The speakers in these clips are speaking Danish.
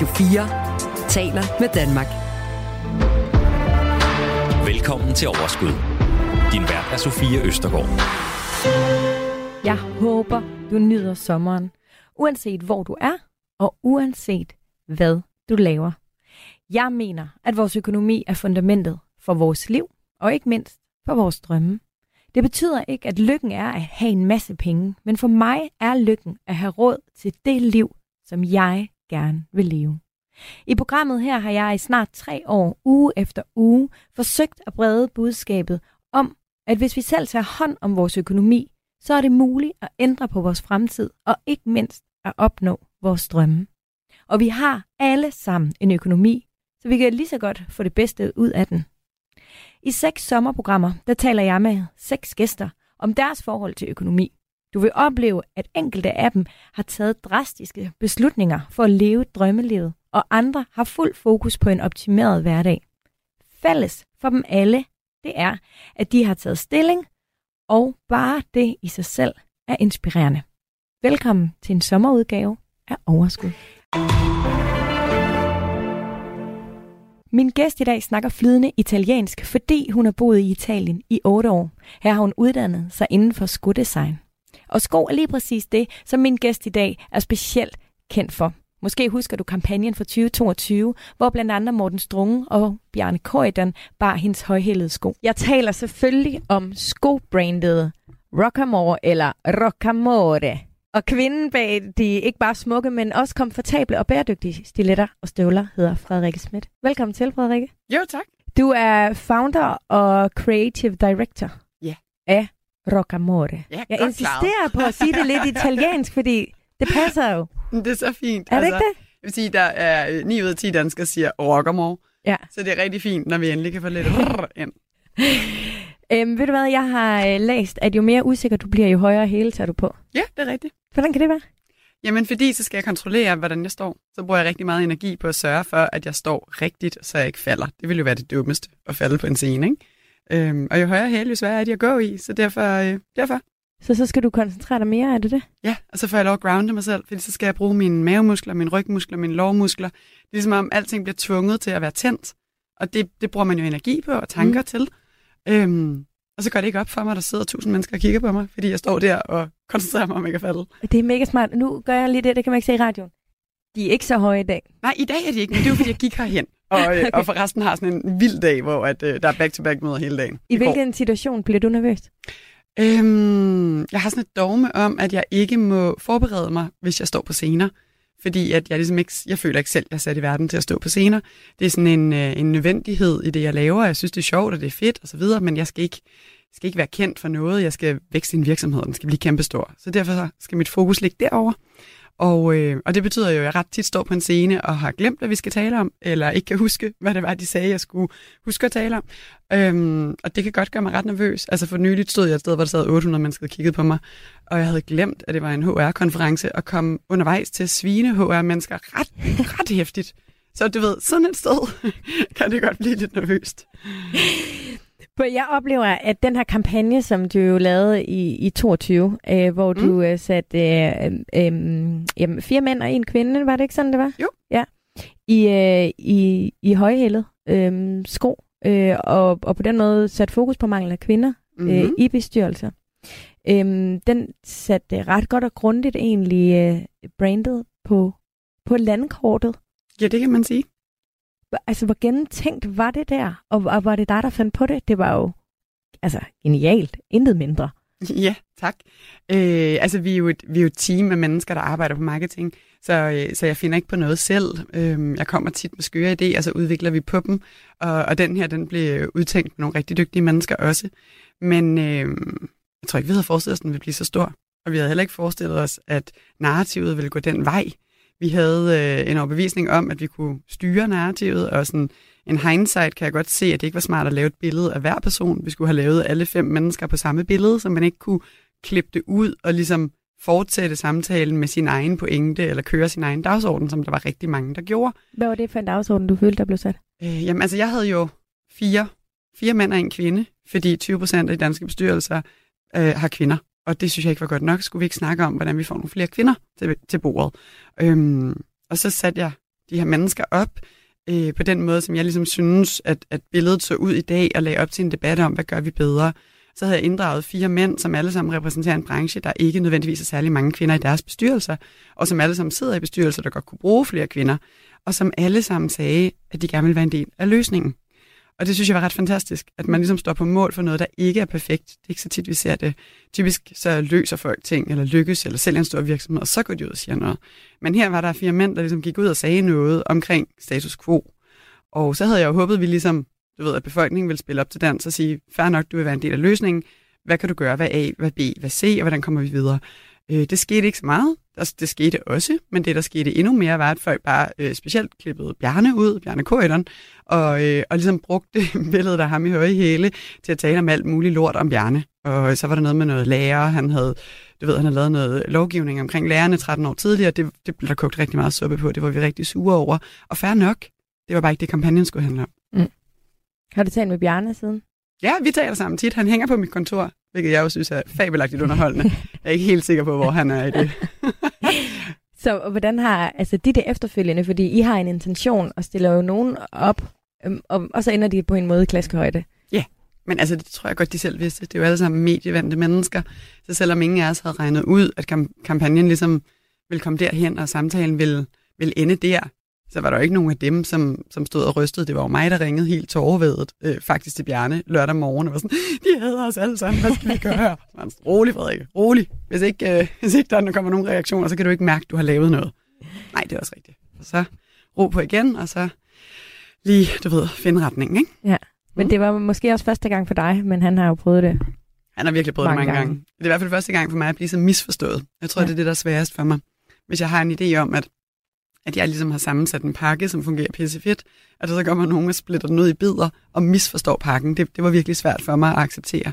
Radio 4 taler med Danmark. Velkommen til Overskud. Din vært er Sofie Østergaard. Jeg håber, du nyder sommeren, uanset hvor du er, og uanset hvad du laver. Jeg mener, at vores økonomi er fundamentet for vores liv, og ikke mindst for vores drømme. Det betyder ikke, at lykken er at have en masse penge, men for mig er lykken at have råd til det liv, som jeg gerne vil leve. I programmet her har jeg i snart tre år, uge efter uge, forsøgt at brede budskabet om, at hvis vi selv tager hånd om vores økonomi, så er det muligt at ændre på vores fremtid, og ikke mindst at opnå vores drømme. Og vi har alle sammen en økonomi, så vi kan lige så godt få det bedste ud af den. I seks sommerprogrammer, der taler jeg med seks gæster om deres forhold til økonomi. Du vil opleve, at enkelte af dem har taget drastiske beslutninger for at leve drømmelivet, og andre har fuld fokus på en optimeret hverdag. Fælles for dem alle, det er, at de har taget stilling, og bare det i sig selv er inspirerende. Velkommen til en sommerudgave af Overskud. Min gæst i dag snakker flydende italiensk, fordi hun har boet i Italien i 8 år. Her har hun uddannet sig inden for skodesign. Og sko er lige præcis det, som min gæst i dag er specielt kendt for. Måske husker du kampagnen for 2022, hvor blandt andre Morten Strunge og Bjarne Korydon bar hendes højhældede sko. Jeg taler selvfølgelig om skobrandet Rockamore eller Roccamore. Og kvinden bag de ikke bare smukke, men også komfortable og bæredygtige stiletter og støvler hedder Frederikke Schmidt. Velkommen til, Frederikke. Jo, tak. Du er founder og creative director Ja. af Roccamore. Ja, Jeg insisterer klaret. på at sige det lidt italiensk, fordi det passer jo. Det er så fint. Er det ikke det? Jeg vil sige, der er øh, 9 ud af 10 danskere siger rockamore. Ja. Så det er rigtig fint, når vi endelig kan få lidt ind. Øhm, ved du hvad, jeg har øh, læst, at jo mere usikker du bliver, jo højere hæle tager du på. Ja, det er rigtigt. Hvordan kan det være? Jamen, fordi så skal jeg kontrollere, hvordan jeg står. Så bruger jeg rigtig meget energi på at sørge for, at jeg står rigtigt, så jeg ikke falder. Det ville jo være det dummeste at falde på en scene, ikke? Øhm, og jo højere hæle, jo sværere er de at gå i. Så derfor, øh, derfor. Så så skal du koncentrere dig mere, er det det? Ja, og så får jeg lov at grounde mig selv, fordi så skal jeg bruge mine mavemuskler, mine rygmuskler, mine lårmuskler. Det er ligesom om, alting bliver tvunget til at være tændt. Og det, det bruger man jo energi på og tanker mm. til. Øhm, og så går det ikke op for mig, der sidder tusind mennesker og kigger på mig, fordi jeg står der og koncentrerer mig om ikke at falde. Det er mega smart. Nu gør jeg lige det, det kan man ikke se i radioen. De er ikke så høje i dag. Nej, i dag er de ikke, men det er jo, fordi jeg gik herhen. Og, okay. og forresten har sådan en vild dag, hvor at, øh, der er back-to-back møder hele dagen. I går. hvilken situation bliver du nervøs? Øhm, jeg har sådan et dogme om, at jeg ikke må forberede mig, hvis jeg står på scener. Fordi at jeg, ligesom ikke, jeg føler ikke selv, at jeg er sat i verden til at stå på scener. Det er sådan en, øh, en nødvendighed i det, jeg laver. Jeg synes, det er sjovt, og det er fedt osv., men jeg skal ikke, skal ikke være kendt for noget. Jeg skal vækste en virksomhed, og den skal blive kæmpestor. Så derfor så skal mit fokus ligge derover. Og, øh, og det betyder jo, at jeg ret tit står på en scene og har glemt, hvad vi skal tale om, eller ikke kan huske, hvad det var, de sagde, jeg skulle huske at tale om. Øhm, og det kan godt gøre mig ret nervøs. Altså for nyligt stod jeg et sted, hvor der sad 800 mennesker og kiggede på mig, og jeg havde glemt, at det var en HR-konference, og kom undervejs til at svine HR-mennesker ret, ret hæftigt. Så du ved, sådan et sted kan det godt blive lidt nervøst. Jeg oplever, at den her kampagne, som du jo lavede i, i 22, øh, hvor mm. du øh, satte øh, øh, jamen, fire mænd og en kvinde, var det ikke sådan, det var? Jo. Ja. I, øh, i, i højhældet øh, sko, øh, og, og på den måde sat fokus på mangel af kvinder mm-hmm. øh, i bestyrelser. Øh, den satte ret godt og grundigt egentlig øh, brandet på, på landkortet. Ja, det kan man sige. Altså, hvor gennemtænkt var det der? Og, og var det dig, der fandt på det? Det var jo altså genialt. Intet mindre. Ja, tak. Øh, altså, vi er, jo et, vi er jo et team af mennesker, der arbejder på marketing, så, øh, så jeg finder ikke på noget selv. Øh, jeg kommer tit med skøre idéer, og så udvikler vi på dem. Og, og den her, den blev udtænkt med nogle rigtig dygtige mennesker også. Men øh, jeg tror ikke, vi havde forestillet os, at den ville blive så stor. Og vi havde heller ikke forestillet os, at narrativet ville gå den vej. Vi havde øh, en overbevisning om, at vi kunne styre narrativet, og sådan en hindsight kan jeg godt se, at det ikke var smart at lave et billede af hver person. Vi skulle have lavet alle fem mennesker på samme billede, så man ikke kunne klippe det ud og ligesom fortsætte samtalen med sin egen pointe, eller køre sin egen dagsorden, som der var rigtig mange, der gjorde. Hvad var det for en dagsorden, du følte, der blev sat? Øh, jamen altså, jeg havde jo fire, fire mænd og en kvinde, fordi 20 procent af de danske bestyrelser øh, har kvinder. Og det synes jeg ikke var godt nok. Skulle vi ikke snakke om, hvordan vi får nogle flere kvinder til, til bordet? Øhm, og så satte jeg de her mennesker op øh, på den måde, som jeg ligesom synes, at, at billedet så ud i dag, og lagde op til en debat om, hvad gør vi bedre. Så havde jeg inddraget fire mænd, som alle sammen repræsenterer en branche, der ikke nødvendigvis er særlig mange kvinder i deres bestyrelser, og som alle sammen sidder i bestyrelser, der godt kunne bruge flere kvinder, og som alle sammen sagde, at de gerne vil være en del af løsningen. Og det synes jeg var ret fantastisk, at man ligesom står på mål for noget, der ikke er perfekt. Det er ikke så tit, vi ser det. Typisk så løser folk ting, eller lykkes, eller sælger en stor virksomhed, og så går de ud og siger noget. Men her var der fire mænd, der ligesom gik ud og sagde noget omkring status quo. Og så havde jeg jo håbet, at vi ligesom, du ved, at befolkningen ville spille op til dans og sige, fair nok, du vil være en del af løsningen. Hvad kan du gøre? Hvad A, hvad B, hvad C, og hvordan kommer vi videre? Øh, det skete ikke så meget. Altså, det skete også, men det, der skete endnu mere, var, at folk bare øh, specielt klippede Bjarne ud, Bjarne Køderen, og, øh, og ligesom brugte billedet af ham i høje hæle til at tale om alt muligt lort om Bjarne. Og så var der noget med noget lærer, han havde, du ved, han havde lavet noget lovgivning omkring lærerne 13 år tidligere, det, det blev der kogt rigtig meget suppe på, det var vi rigtig sure over. Og fair nok, det var bare ikke det, kampagnen skulle handle om. Mm. Har du talt med Bjarne siden? Ja, vi taler sammen tit. Han hænger på mit kontor, hvilket jeg jo synes er fabelagtigt underholdende. Jeg er ikke helt sikker på, hvor han er i det. Så hvordan har altså de det efterfølgende, fordi I har en intention og stiller jo nogen op, øhm, og, og så ender de på en måde i klaskehøjde. Ja, men altså det tror jeg godt, de selv vidste. Det er jo alle sammen medievandte mennesker. Så selvom ingen af os havde regnet ud, at kampagnen ligesom ville komme derhen, og samtalen ville, ville ende der, så var der jo ikke nogen af dem, som, som stod og rystede. Det var jo mig, der ringede helt tårvedet øh, faktisk til Bjarne lørdag morgen og var sådan, de hader os alle sammen, hvad skal vi gøre? Man, rolig, Frederik, rolig. Hvis ikke, øh, hvis ikke der kommer nogen reaktioner, så kan du ikke mærke, at du har lavet noget. Nej, det er også rigtigt. Og så ro på igen, og så lige, du ved, finde retningen, ikke? Ja, men mm. det var måske også første gang for dig, men han har jo prøvet det. Han har virkelig prøvet mange det mange gange. gange. Det er i hvert fald første gang for mig at blive så misforstået. Jeg tror, ja. det er det, der er sværest for mig. Hvis jeg har en idé om, at at jeg ligesom har sammensat en pakke, som fungerer pissefedt, at der så kommer nogen og splitter den ud i bidder og misforstår pakken. Det, det var virkelig svært for mig at acceptere.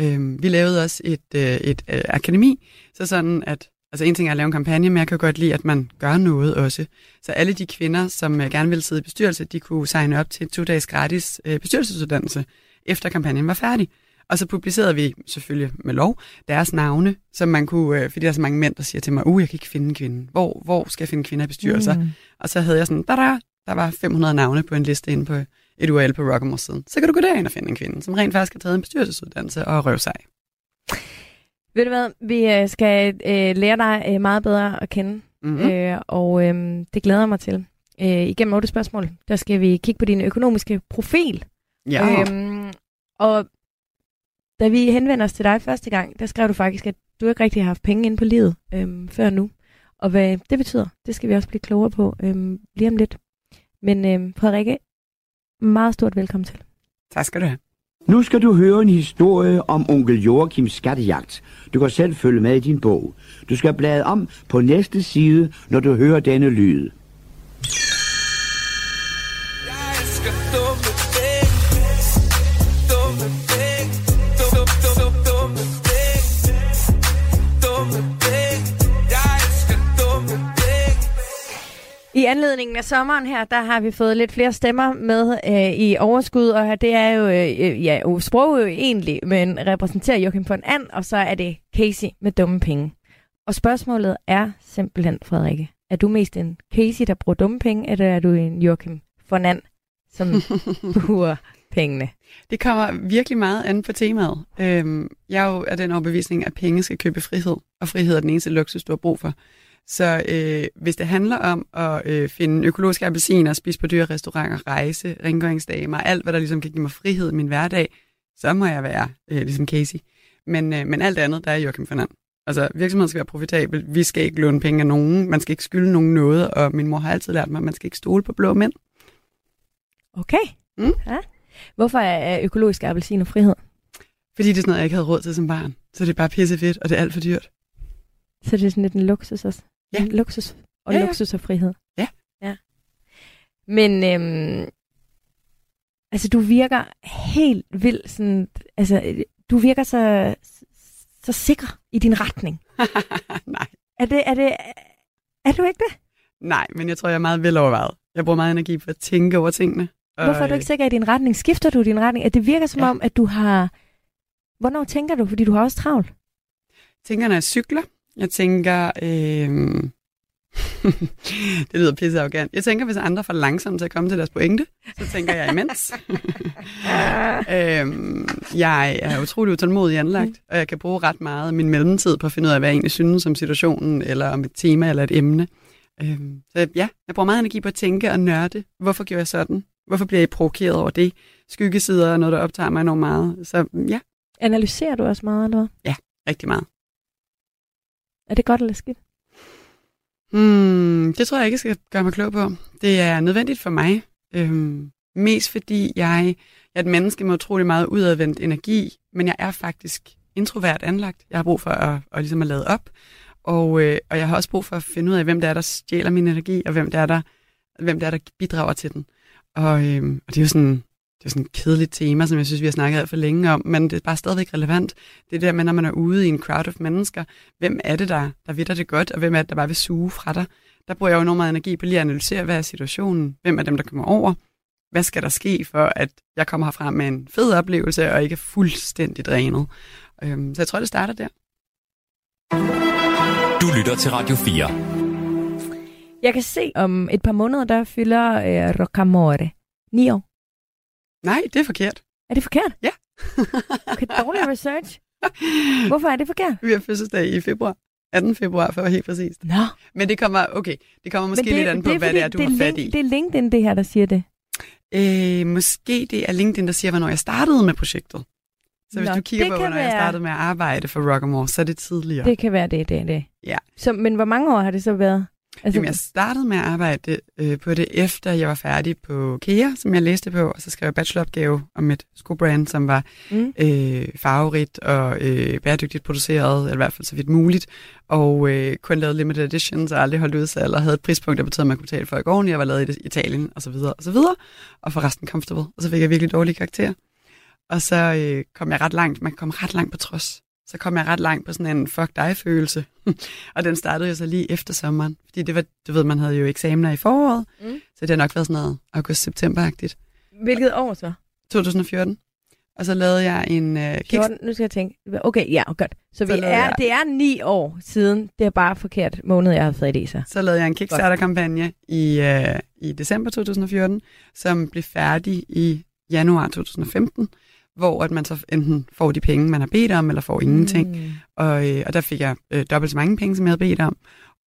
Øhm, vi lavede også et, øh, et øh, akademi, så sådan at, altså en ting er at lave en kampagne, men jeg kan godt lide, at man gør noget også. Så alle de kvinder, som øh, gerne ville sidde i bestyrelse, de kunne signe op til to dages gratis øh, bestyrelsesuddannelse, efter kampagnen var færdig. Og så publicerede vi selvfølgelig med lov deres navne, som man kunne, øh, fordi der er så mange mænd, der siger til mig, uh, jeg kan ikke finde en kvinde. Hvor, hvor skal jeg finde kvinder i bestyrelser? Mm. Og så havde jeg sådan, der, der, der var 500 navne på en liste inde på et URL på Rockamore siden. Så kan du gå derind og finde en kvinde, som rent faktisk har taget en bestyrelsesuddannelse og røve sig. Ved du hvad, vi øh, skal øh, lære dig øh, meget bedre at kende, mm-hmm. øh, og øh, det glæder jeg mig til. Øh, igennem otte spørgsmål, der skal vi kigge på din økonomiske profil. Ja. Øhm, og da vi henvender os til dig første gang, der skrev du faktisk, at du ikke rigtig har haft penge ind på livet øhm, før nu. Og hvad det betyder, det skal vi også blive klogere på øhm, lige om lidt. Men øhm, Frederikke, meget stort velkommen til. Tak skal du have. Nu skal du høre en historie om onkel Joachims skattejagt. Du kan selv følge med i din bog. Du skal blade om på næste side, når du hører denne lyd. Anledningen af sommeren her, der har vi fået lidt flere stemmer med øh, i overskud, og det er jo, øh, ja, jo sprog jo egentlig, men repræsenterer Joachim von And, og så er det Casey med dumme penge. Og spørgsmålet er simpelthen, Frederikke, er du mest en Casey, der bruger dumme penge, eller er du en Joachim von And, som bruger pengene? Det kommer virkelig meget an på temaet. Øhm, jeg er jo af den overbevisning, at penge skal købe frihed, og frihed er den eneste luksus, du har brug for. Så øh, hvis det handler om at øh, finde økologiske appelsiner, spise på dyre restauranter, rejse, rengøringsdamer, alt hvad der ligesom kan give mig frihed i min hverdag, så må jeg være øh, ligesom Casey. Men, øh, men alt andet, der er Joachim Fernand. Altså, virksomheden skal være profitabel. Vi skal ikke låne penge af nogen. Man skal ikke skylde nogen noget. Og min mor har altid lært mig, at man skal ikke stole på blå mænd. Okay. Mm? Ja. Hvorfor er økologisk appelsin og frihed? Fordi det er sådan noget, jeg ikke havde råd til som barn. Så det er bare pissefedt, og det er alt for dyrt. Så det er sådan lidt en luksus også? Ja. Luksus og ja, ja. luksus og frihed. Ja. ja. Men øhm, altså, du virker helt vildt sådan, altså, du virker så, så sikker i din retning. Nej. Er det, er det, er du ikke det? Nej, men jeg tror, jeg er meget velovervejet. Jeg bruger meget energi på at tænke over tingene. Hvorfor er du ikke sikker i din retning? Skifter du din retning? At det virker som ja. om, at du har... Hvornår tænker du? Fordi du har også travlt. Tænker, når jeg cykler. Jeg tænker, øh, det lyder pisse arrogant. Jeg tænker, hvis andre får langsomt til at komme til deres pointe, så tænker jeg imens. øhm, jeg er utrolig utålmodig anlagt, og jeg kan bruge ret meget af min mellemtid på at finde ud af, hvad jeg egentlig synes om situationen, eller om et tema eller et emne. Øhm, så ja, jeg bruger meget energi på at tænke og nørde. Hvorfor gjorde jeg sådan? Hvorfor bliver jeg provokeret over det? Skyggesider er noget, der optager mig enormt meget. Så ja. Analyserer du også meget, eller hvad? Ja, rigtig meget. Er det godt eller skidt? Mm, det tror jeg ikke, jeg skal gøre mig klog på. Det er nødvendigt for mig. Øhm, mest fordi jeg, jeg er et menneske med utrolig meget udadvendt energi, men jeg er faktisk introvert anlagt. Jeg har brug for at, at, ligesom at lade op, og, øh, og jeg har også brug for at finde ud af, hvem det er, der stjæler min energi, og hvem det er, der, hvem det er, der bidrager til den. Og, øh, og det er jo sådan, det er sådan et kedeligt tema, som jeg synes, vi har snakket alt for længe om, men det er bare stadigvæk relevant. Det er der med, når man er ude i en crowd of mennesker, hvem er det, der, der ved det godt, og hvem er det, der bare vil suge fra dig? Der bruger jeg jo enormt meget energi på lige at analysere, hvad er situationen? Hvem er dem, der kommer over? Hvad skal der ske for, at jeg kommer herfra med en fed oplevelse, og ikke er fuldstændig drænet? Øhm, så jeg tror, det starter der. Du lytter til Radio 4. Jeg kan se, om et par måneder, der fylder øh, Rocamore ni år. Nej, det er forkert. Er det forkert? Ja. okay, dårlig research. Hvorfor er det forkert? Vi har fødselsdag i februar. 18. februar, for at være helt præcist. Nå. Men det kommer, okay, det kommer måske det, lidt an på, det hvad det er, du det er har fat i. Det er LinkedIn, det her, der siger det. Øh, måske det er LinkedIn, der siger, hvornår jeg startede med projektet. Så hvis Nå, du kigger på, hvornår jeg være- startede med at arbejde for Rockamore, så er det tidligere. Det kan være det, det er det. Ja. Så, men hvor mange år har det så været? Altså, Jamen, jeg startede med at arbejde øh, på det, efter jeg var færdig på KEA, som jeg læste på, og så skrev jeg bacheloropgave om et skobrand, som var Mm. øh, farverigt og øh, bæredygtigt produceret, eller i hvert fald så vidt muligt, og øh, kun lavet limited editions og aldrig holdt udsalg, og havde et prispunkt, der betød, at man kunne betale for ordentligt, jeg var lavet i Italien, og så videre, og så videre, og for resten comfortable, og så fik jeg virkelig dårlige karakterer. Og så øh, kom jeg ret langt, man kom ret langt på trods. Så kom jeg ret langt på sådan en fuck dig-følelse. og den startede jo så lige efter sommeren. Fordi det var, du ved, man havde jo eksamener i foråret, Mm. så det har nok været sådan noget august-september-agtigt. Hvilket år så? 2014. Og så lavede jeg en øh, kick... 14, nu skal jeg tænke. Okay, ja, godt. Så, vi Så er, jeg- det er ni år siden. Det er bare forkert måned, jeg har fået i så. Så lavede jeg en Kickstarter-kampagne i, øh, i december 2014, som blev færdig i januar 2015, hvor at man så enten får de penge, man har bedt om, eller får ingenting. Mm. Og, øh, og der fik jeg øh, dobbelt så mange penge, som jeg havde bedt om.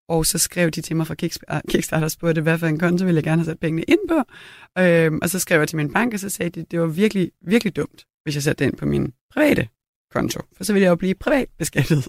Og så skrev de til mig fra ah, Kickstarter og spurgte, hvad for en konto ville jeg gerne have sat pengene ind på. Øh, og så skrev jeg til min bank, og så sagde de, det var virkelig, virkelig dumt, hvis jeg satte det ind på min private konto. For så ville jeg jo blive privat beskattet.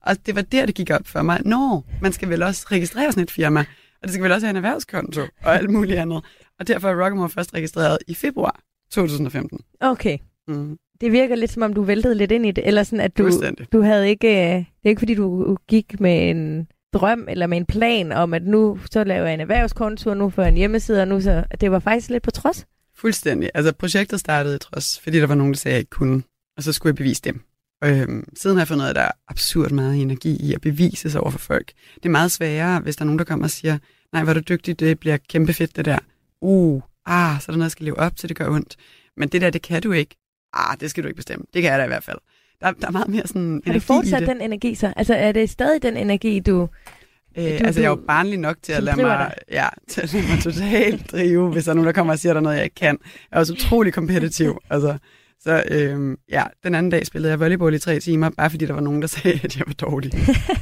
Og det var der, det gik op for mig. Nå, man skal vel også registrere sådan et firma. Og det skal vel også have en erhvervskonto og alt muligt andet. Og derfor er Rockamore først registreret i februar 2015. Okay. Mm, Det virker lidt som om, du væltede lidt ind i det. Eller sådan, at du, du havde ikke... øh, Det er ikke, fordi du gik med en drøm eller med en plan om, at nu så laver jeg en erhvervskonto, og nu får jeg en hjemmeside, og nu så... Det var faktisk lidt på trods. Fuldstændig. Altså, projektet startede trods, fordi der var nogen, der sagde, at jeg ikke kunne, og så skulle jeg bevise dem. Øhm, siden har jeg fundet at der er absurd meget energi i at bevise sig over for folk. Det er meget sværere, hvis der er nogen, der kommer og siger, nej, hvor er du dygtig, det bliver kæmpe fedt, det der. Uh, ah, så er der noget, jeg skal leve op til, det gør ondt. Men det der, det kan du ikke. Ah, det skal du ikke bestemme. Det kan jeg da i hvert fald. Der, der er meget mere sådan Har du fortsat den energi så? Altså, er det stadig den energi, du... Øh, Du- altså, jeg er jo barnlig nok til at lade mig, ja, til at lade mig totalt drive, hvis der er nogen, der kommer og siger, der er noget, jeg ikke kan. Jeg er også utrolig kompetitiv. Altså, så øhm, ja, den anden dag spillede jeg volleyball i tre timer, bare fordi der var nogen, der sagde, at jeg var dårlig.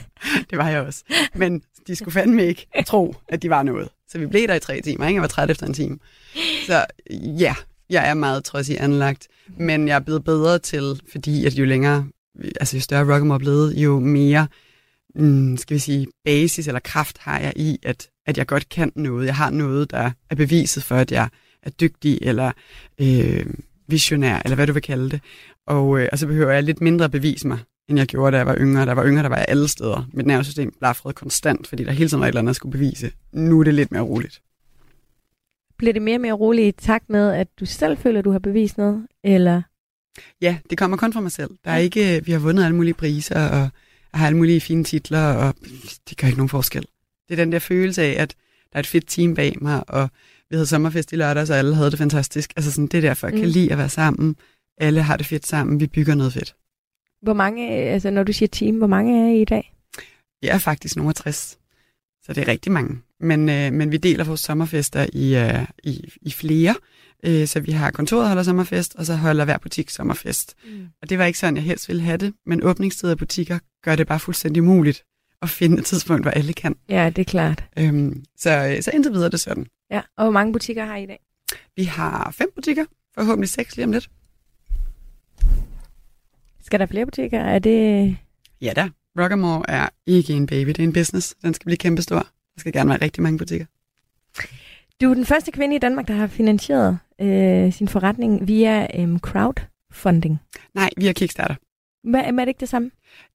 det var jeg også. Men de skulle fandme ikke tro, at de var noget. Så vi blev der i tre timer, ikke? Jeg var træt efter en time. Så ja, jeg er meget trodsig anlagt, men jeg er blevet bedre til, fordi at jo længere, altså jo større rock'em er blevet, jo mere mm, skal vi sige, basis eller kraft har jeg i, at, at jeg godt kan noget. Jeg har noget, der er beviset for, at jeg er dygtig eller øh, visionær, eller hvad du vil kalde det. Og, øh, og så behøver jeg lidt mindre at bevise mig, end jeg gjorde, da jeg var yngre. Da var yngre, der var jeg alle steder. Mit nervesystem blafrede konstant, fordi der hele tiden var et eller andet, jeg skulle bevise. Nu er det lidt mere roligt. Bliver det mere og mere roligt i takt med, at du selv føler, at du har bevist noget? Eller... Ja, det kommer kun fra mig selv. Der er ikke, vi har vundet alle mulige priser, og har alle mulige fine titler, og det gør ikke nogen forskel. Det er den der følelse af, at der er et fedt team bag mig, og vi havde sommerfest i lørdag, så alle havde det fantastisk. Altså sådan, det er derfor, jeg kan Mm. lide at være sammen. Alle har det fedt sammen. Vi bygger noget fedt. Hvor mange, altså når du siger team, hvor mange er I i dag? Jeg er faktisk nogle af 60. Så det er rigtig mange. Men, øh, men vi deler vores sommerfester i, øh, i, i flere. Øh, så vi har kontoret holder sommerfest, og så holder hver butik sommerfest. Mm. Og det var ikke sådan, jeg helst ville have det, men åbningstider af butikker gør det bare fuldstændig muligt at finde et tidspunkt, hvor alle kan. Ja, det er klart. Øhm, så, så indtil videre er det sådan. Ja, og hvor mange butikker har I i dag? Vi har fem butikker, forhåbentlig seks lige om lidt. Skal der flere butikker? Er det... Ja da, Rockamore er ikke en baby, det er en business. Den skal blive kæmpestor. Der skal gerne være rigtig mange butikker. Du er den første kvinde i Danmark, der har finansieret øh, sin forretning via øh, crowdfunding. Nej, vi er Kickstarter. Hvad, er det ikke det samme?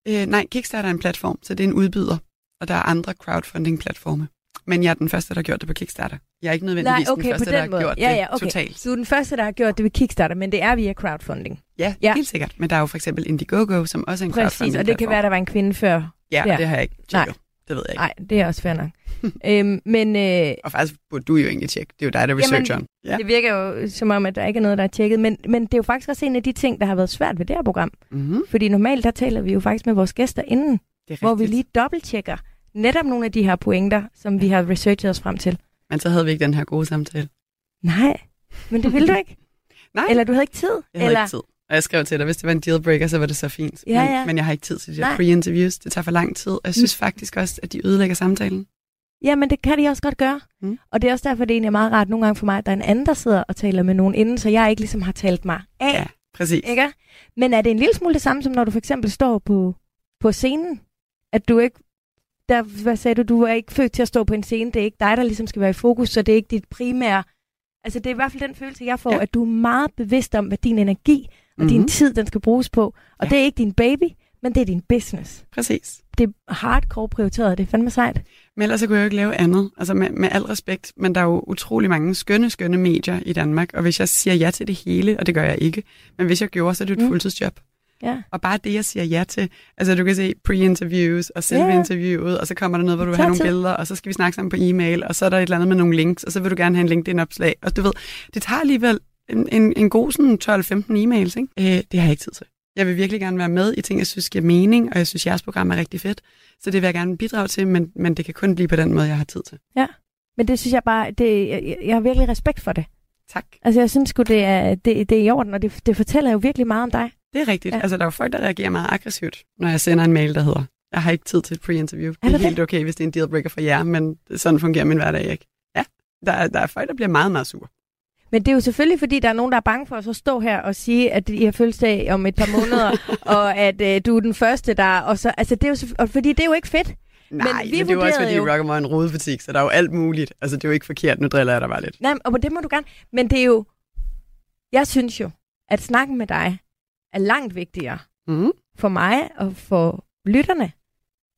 Øh, nej, Kickstarter er en platform, så det er en udbyder, og der er andre crowdfunding-platforme. Men jeg er den første, der har gjort det på Kickstarter. Jeg er ikke nødvendigvis Nej, okay, den første, på der den har måde. gjort Ja, det ja, okay. totalt. Så du er den første, der har gjort det ved Kickstarter, men det er via crowdfunding. Ja, Ja. helt sikkert. Men der er jo for eksempel Indiegogo, som også er en Præcis, og det kan være, der var en kvinde før. Ja, der. det har jeg ikke tjekket. Det ved jeg ikke. Nej, det er også fair nok. øhm, men øh, Og faktisk burde du jo egentlig tjekke. Det er jo dig, der er researcheren. Ja. det virker jo som om, at der ikke er noget, der er tjekket. Men, men det er jo faktisk også en af de ting, der har været svært ved det her program. Mm-hmm. Fordi normalt, der taler vi jo faktisk med vores gæster inden, Det er hvor vi lige dobbelttjekker netop nogle af de her pointer, som vi har researchet os frem til. Men så havde vi ikke den her gode samtale. Nej, men det ville du ikke. Nej, Eller du havde ikke tid. jeg havde eller... ikke tid. Og jeg skrev til dig, hvis det var en dealbreaker, så var det så fint. Ja, men, ja. men jeg har ikke tid til de her pre-interviews. Det tager for lang tid. Og jeg synes faktisk også, at de ødelægger samtalen. Ja, men det kan de også godt gøre. Mm. Og det er også derfor, det er egentlig meget rart nogle gange for mig, at der er en anden, der sidder og taler med nogen inden, så jeg ikke ligesom har talt mig af. Ja, præcis. Ikke? Men er det en lille smule det samme, som når du for eksempel står på, på scenen? At du ikke... Der, hvad sagde du? Du er ikke født til at stå på en scene. Det er ikke dig, der ligesom skal være i fokus, så det er ikke dit primære... Altså, det er i hvert fald den følelse, jeg får, ja. At du er meget bevidst om, hvad din energi og mm-hmm. din Mhm. tid, den skal bruges på. Og ja. Det er ikke din baby, men det er din business. Præcis. Det er hardcore prioriteret, det er fandme sejt. Men ellers så kunne jeg jo ikke lave andet, altså med, med al respekt, men der er jo utrolig mange skønne, skønne medier i Danmark, og hvis jeg siger ja til det hele, og det gør jeg ikke, men hvis jeg gjorde, så er det et mm. fuldtidsjob. Ja. Og bare det, jeg siger ja til, altså du kan se pre-interviews og selve Ja. interviewet, og så kommer der noget, hvor du vil have nogle tid. billeder, og så skal vi snakke sammen på e-mail, og så er der et eller andet med nogle links, og så vil du gerne have en LinkedIn-opslag, og du ved, det tager alligevel en, en, en god sådan 12-15 e-mails, ikke? Øh, det har jeg ikke tid til. Jeg vil virkelig gerne være med i ting, jeg synes giver mening, og jeg synes, jeres program er rigtig fedt. Så det vil jeg gerne bidrage til, men, men det kan kun blive på den måde, jeg har tid til. Men det synes jeg bare, det, jeg, jeg har virkelig respekt for det. Tak. Altså, jeg synes sgu, det er, det, det er i orden, og det, det fortæller jo virkelig meget om dig. Det er rigtigt. Ja. Altså, der er jo folk, der reagerer meget aggressivt, når jeg sender en mail, der hedder, jeg har ikke tid til et pre-interview. Det Er er helt okay, hvis det er en dealbreaker for jer, men sådan fungerer min hverdag ikke. Ja, der er, der er folk, der bliver meget, meget sure. Men det er jo selvfølgelig, fordi der er nogen, der er bange for at så stå her og sige, at I har fødselsdag om et par måneder, og at øh, du er den første, der... Og så, altså, det er jo, og fordi det er jo ikke fedt. Nej, men, vi men det er jo også, fordi jo- Rockamore er en rodebutik, så der er jo alt muligt. Altså, det er jo ikke forkert. Nu driller jeg dig bare lidt. Nej, og det må du gerne. Men det er jo... Jeg synes jo, at snakken med dig er langt vigtigere Mm. for mig og for lytterne,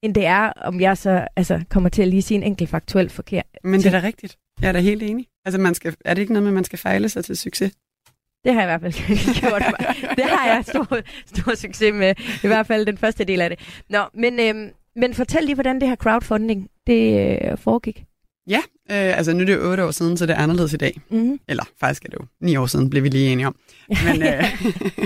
end det er, om jeg så altså, kommer til at lige sige en enkelt faktuel forkert. Men det er da rigtigt. Jeg er da helt enig. Altså, man skal, er det ikke noget med, at man skal fejle sig til succes? Det har jeg i hvert fald gjort. Det har jeg stor, stor succes med. I hvert fald den første del af det. Nå, men, øhm, men fortæl lige, hvordan det her crowdfunding det øh, foregik. Ja, øh, altså nu er det jo otte år siden, så det er anderledes i dag. Mm-hmm. Eller faktisk er det jo ni år siden, blev vi lige enige om. Men, øh,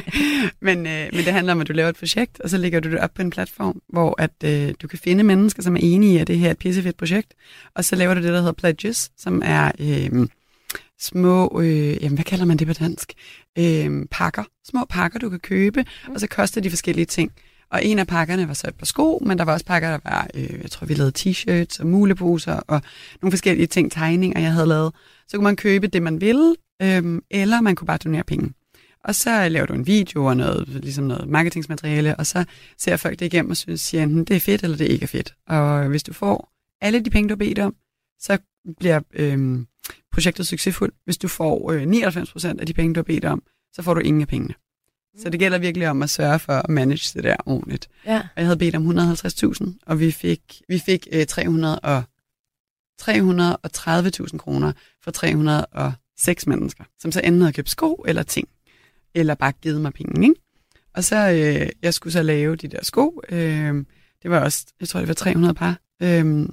men, øh, men det handler om, at du laver et projekt, og så lægger du det op på en platform, hvor at øh, du kan finde mennesker, som er enige i, at det her er et pissefedt projekt. Og så laver du det, der hedder pledges, som er øh, små, øh, jamen hvad kalder man det på dansk? Øh, pakker. Små pakker, du kan købe, og så koster de forskellige ting. Og en af pakkerne var så et par sko, men der var også pakker, der var, øh, jeg tror, vi lavede t-shirts og muleposer og nogle forskellige ting, tegninger, jeg havde lavet. Så kunne man købe det, man ville, øh, eller man kunne bare donere penge. Og så laver du en video og noget, ligesom noget marketingsmateriale, og så ser folk det igennem og synes, siger enten det er fedt, eller det ikke er fedt. Og hvis du får alle de penge, du har bedt om, så bliver øh, projektet succesfuldt. Hvis du får øh, 99% af de penge, du har bedt om, så får du ingen af pengene. Så det gælder virkelig om at sørge for at manage det der ordentligt. Ja. Og jeg havde bedt om 150.000, og vi fik, vi fik øh, 300 og, 330.000 kroner for 306 mennesker, som så enten havde købt sko eller ting, eller bare givet mig penge. Ikke? Og så, øh, jeg skulle så lave de der sko. Øh, det var også, jeg tror, det var 300 par, øh,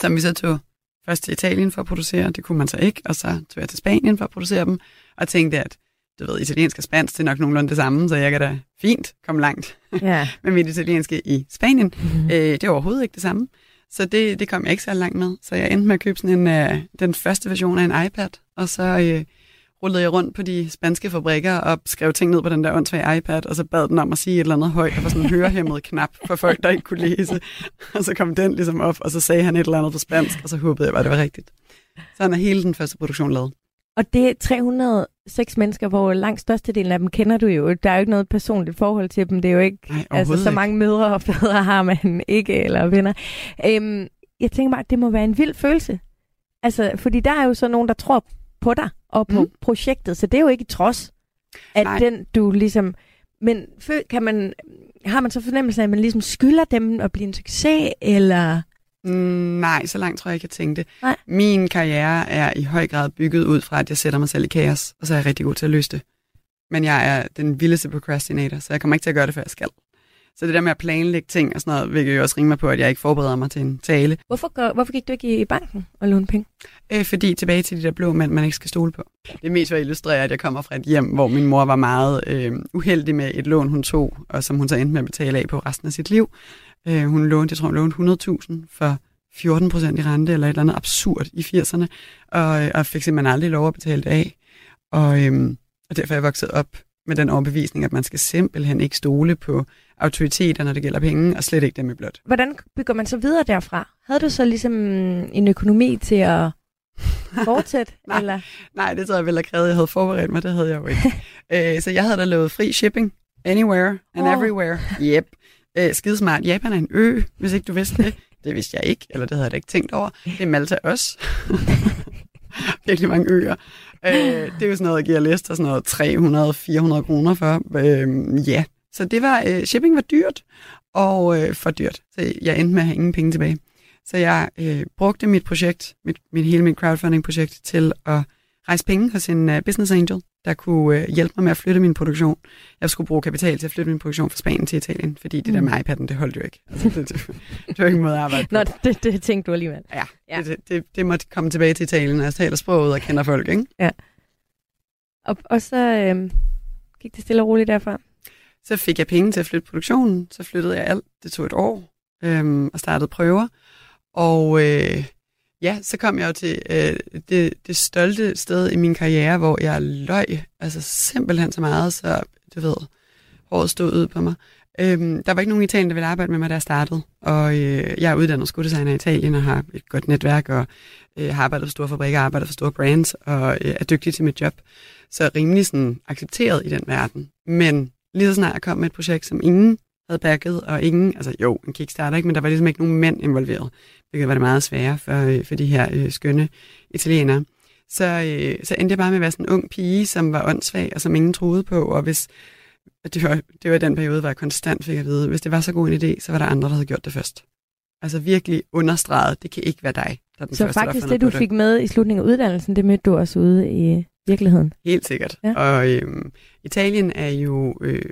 som vi så tog først til Italien for at producere. Det kunne man så ikke, og så tog jeg til Spanien for at producere dem, og tænkte, at du ved, italiensk og spansk, det er nok nogenlunde det samme, så jeg kan da fint komme langt ja. med mit italienske i Spanien. Mm-hmm. Øh, det er overhovedet ikke det samme. Så det, det kom jeg ikke så langt med. Så jeg endte med at købe sådan en, øh, den første version af en iPad, og så øh, rullede jeg rundt på de spanske fabrikker og skrev ting ned på den der åndssvage iPad, og så bad den om at sige et eller andet højt, og var sådan en hørehæmmet knap for folk, der ikke kunne læse. Og så kom den ligesom op, og så sagde han et eller andet på spansk, og så håbede jeg bare, det var rigtigt. Sådan er hele den første produktion lavet. Og det 300 seks mennesker, hvor langt størstedelen af dem kender du jo. Der er jo ikke noget personligt forhold til dem. Det er jo ikke, Nej, altså, så mange mødre og fædre har man ikke, eller venner. Øhm, jeg tænker bare, at det må være en vild følelse. Altså, fordi der er jo så nogen, der tror på dig og på mm. projektet, så det er jo ikke i trods, at Nej. den du ligesom... Men kan man, har man så fornemmelse af, at man ligesom skylder dem at blive en succes, eller... Mm, nej, så langt tror jeg ikke, jeg tænkte. Nej. Min karriere er i høj grad bygget ud fra, at jeg sætter mig selv i kaos, og så er jeg rigtig god til at løse det. Men jeg er den vildeste procrastinator, så jeg kommer ikke til at gøre det, før jeg skal. Så det der med at planlægge ting og sådan noget, vil jo også ringe mig på, at jeg ikke forbereder mig til en tale. Hvorfor, går, hvorfor gik du ikke i banken og låne penge? Øh, fordi tilbage til de der blå mænd, man ikke skal stole på. Det er mest for at illustrere, at jeg kommer fra et hjem, hvor min mor var meget øh, uheldig med et lån, hun tog, og som hun så endte med at betale af på resten af sit liv. Øh, hun lånte, jeg tror, hun lånte 100.000 for 14 procent i rente, eller et eller andet absurd i 80'erne, og, øh, og fik simpelthen aldrig lov at betale det af. Og, øh, og derfor er jeg vokset op med den overbevisning, at man skal simpelthen ikke stole på autoriteter, når det gælder penge, og slet ikke dem i blot. Hvordan bygger man så videre derfra? Havde du så ligesom en økonomi til at fortsætte? Nej. eller? Nej, det tror jeg vel have krævet, jeg havde forberedt mig. Det havde jeg jo ikke. øh, så jeg havde da lovet fri shipping. Anywhere and oh. everywhere. Yep. Øh, skidesmart. Japan er en ø, hvis ikke du vidste det. Det vidste jeg ikke, eller det havde jeg da ikke tænkt over. Det er Malta også. Virkelig mange øer. Øh, det er jo sådan noget, jeg giver Lester sådan noget 300-400 kroner for. Øh, ja, så det var, øh, shipping var dyrt, og øh, for dyrt. Så jeg endte med at have ingen penge tilbage. Så jeg øh, brugte mit projekt, mit, mit, hele mit crowdfunding-projekt, til at rejse penge hos en uh, business angel, der kunne øh, hjælpe mig med at flytte min produktion. Jeg skulle bruge kapital til at flytte min produktion fra Spanien til Italien, fordi det der Mm. med iPad'en, det holdt jo ikke. Altså, det, det, det var ikke en måde at arbejde på. Nå, det, det tænkte du alligevel. Ja, Ja. ja. Det, det, det, det måtte komme tilbage til Italien, og jeg taler sproget og kender folk, ikke? Og, og så øhm, gik det stille og roligt derfra. Så fik jeg penge til at flytte produktionen, så flyttede jeg alt. Det tog et år, øhm, og startede prøver. Og øh, ja, så kom jeg jo til øh, det, det stolte sted i min karriere, hvor jeg løg, altså simpelthen så meget, så du ved, håret stod ud på mig. Øhm, der var ikke nogen i Italien, der ville arbejde med mig, da jeg startede. Og øh, jeg er uddannet skuddesigner i Italien og har et godt netværk, og øh, har arbejdet for store fabrikker, arbejdet for store brands, og øh, er dygtig til mit job. Så rimelig sådan accepteret i den verden. Men lige så snart jeg kom med et projekt, som ingen havde backet, og ingen, altså jo, en kickstarter, ikke, men der var ligesom ikke nogen mænd involveret, hvilket var det meget sværere for, øh, for de her øh, skønne italienere. Så, øh, så endte jeg bare med at være sådan en ung pige, som var åndssvag, og som ingen troede på, og hvis, det var, det var den periode, hvor jeg konstant fik at vide, hvis det var så god en idé, så var der andre, der havde gjort det først. Altså virkelig understreget, det kan ikke være dig, der er den Så første, der faktisk har det, du på fik med i slutningen af uddannelsen, det mødte du også ude i virkeligheden. Helt sikkert. Ja. Og øhm, Italien er jo øh,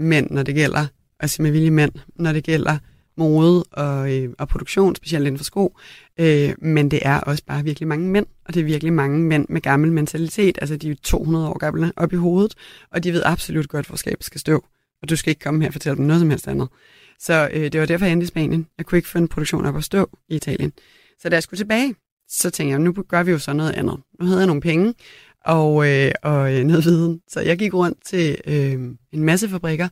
mænd, når det gælder, altså med vilje mænd, når det gælder mode og, øh, og produktion, specielt inden for sko. Øh, men det er også bare virkelig mange mænd, og det er virkelig mange mænd med gammel mentalitet. Altså, de er jo 200 år gamle op i hovedet, og de ved absolut godt, hvor skabet skal stå. Og du skal ikke komme her og fortælle dem noget som helst andet. Så øh, det var derfor, jeg endte i Spanien. Jeg kunne ikke få en produktion op at stå i Italien. Så da jeg skulle tilbage, så tænkte jeg, nu gør vi jo så noget andet. Nu havde jeg nogle penge og, øh, og øh, noget viden. Så jeg gik rundt til øh, en masse fabrikker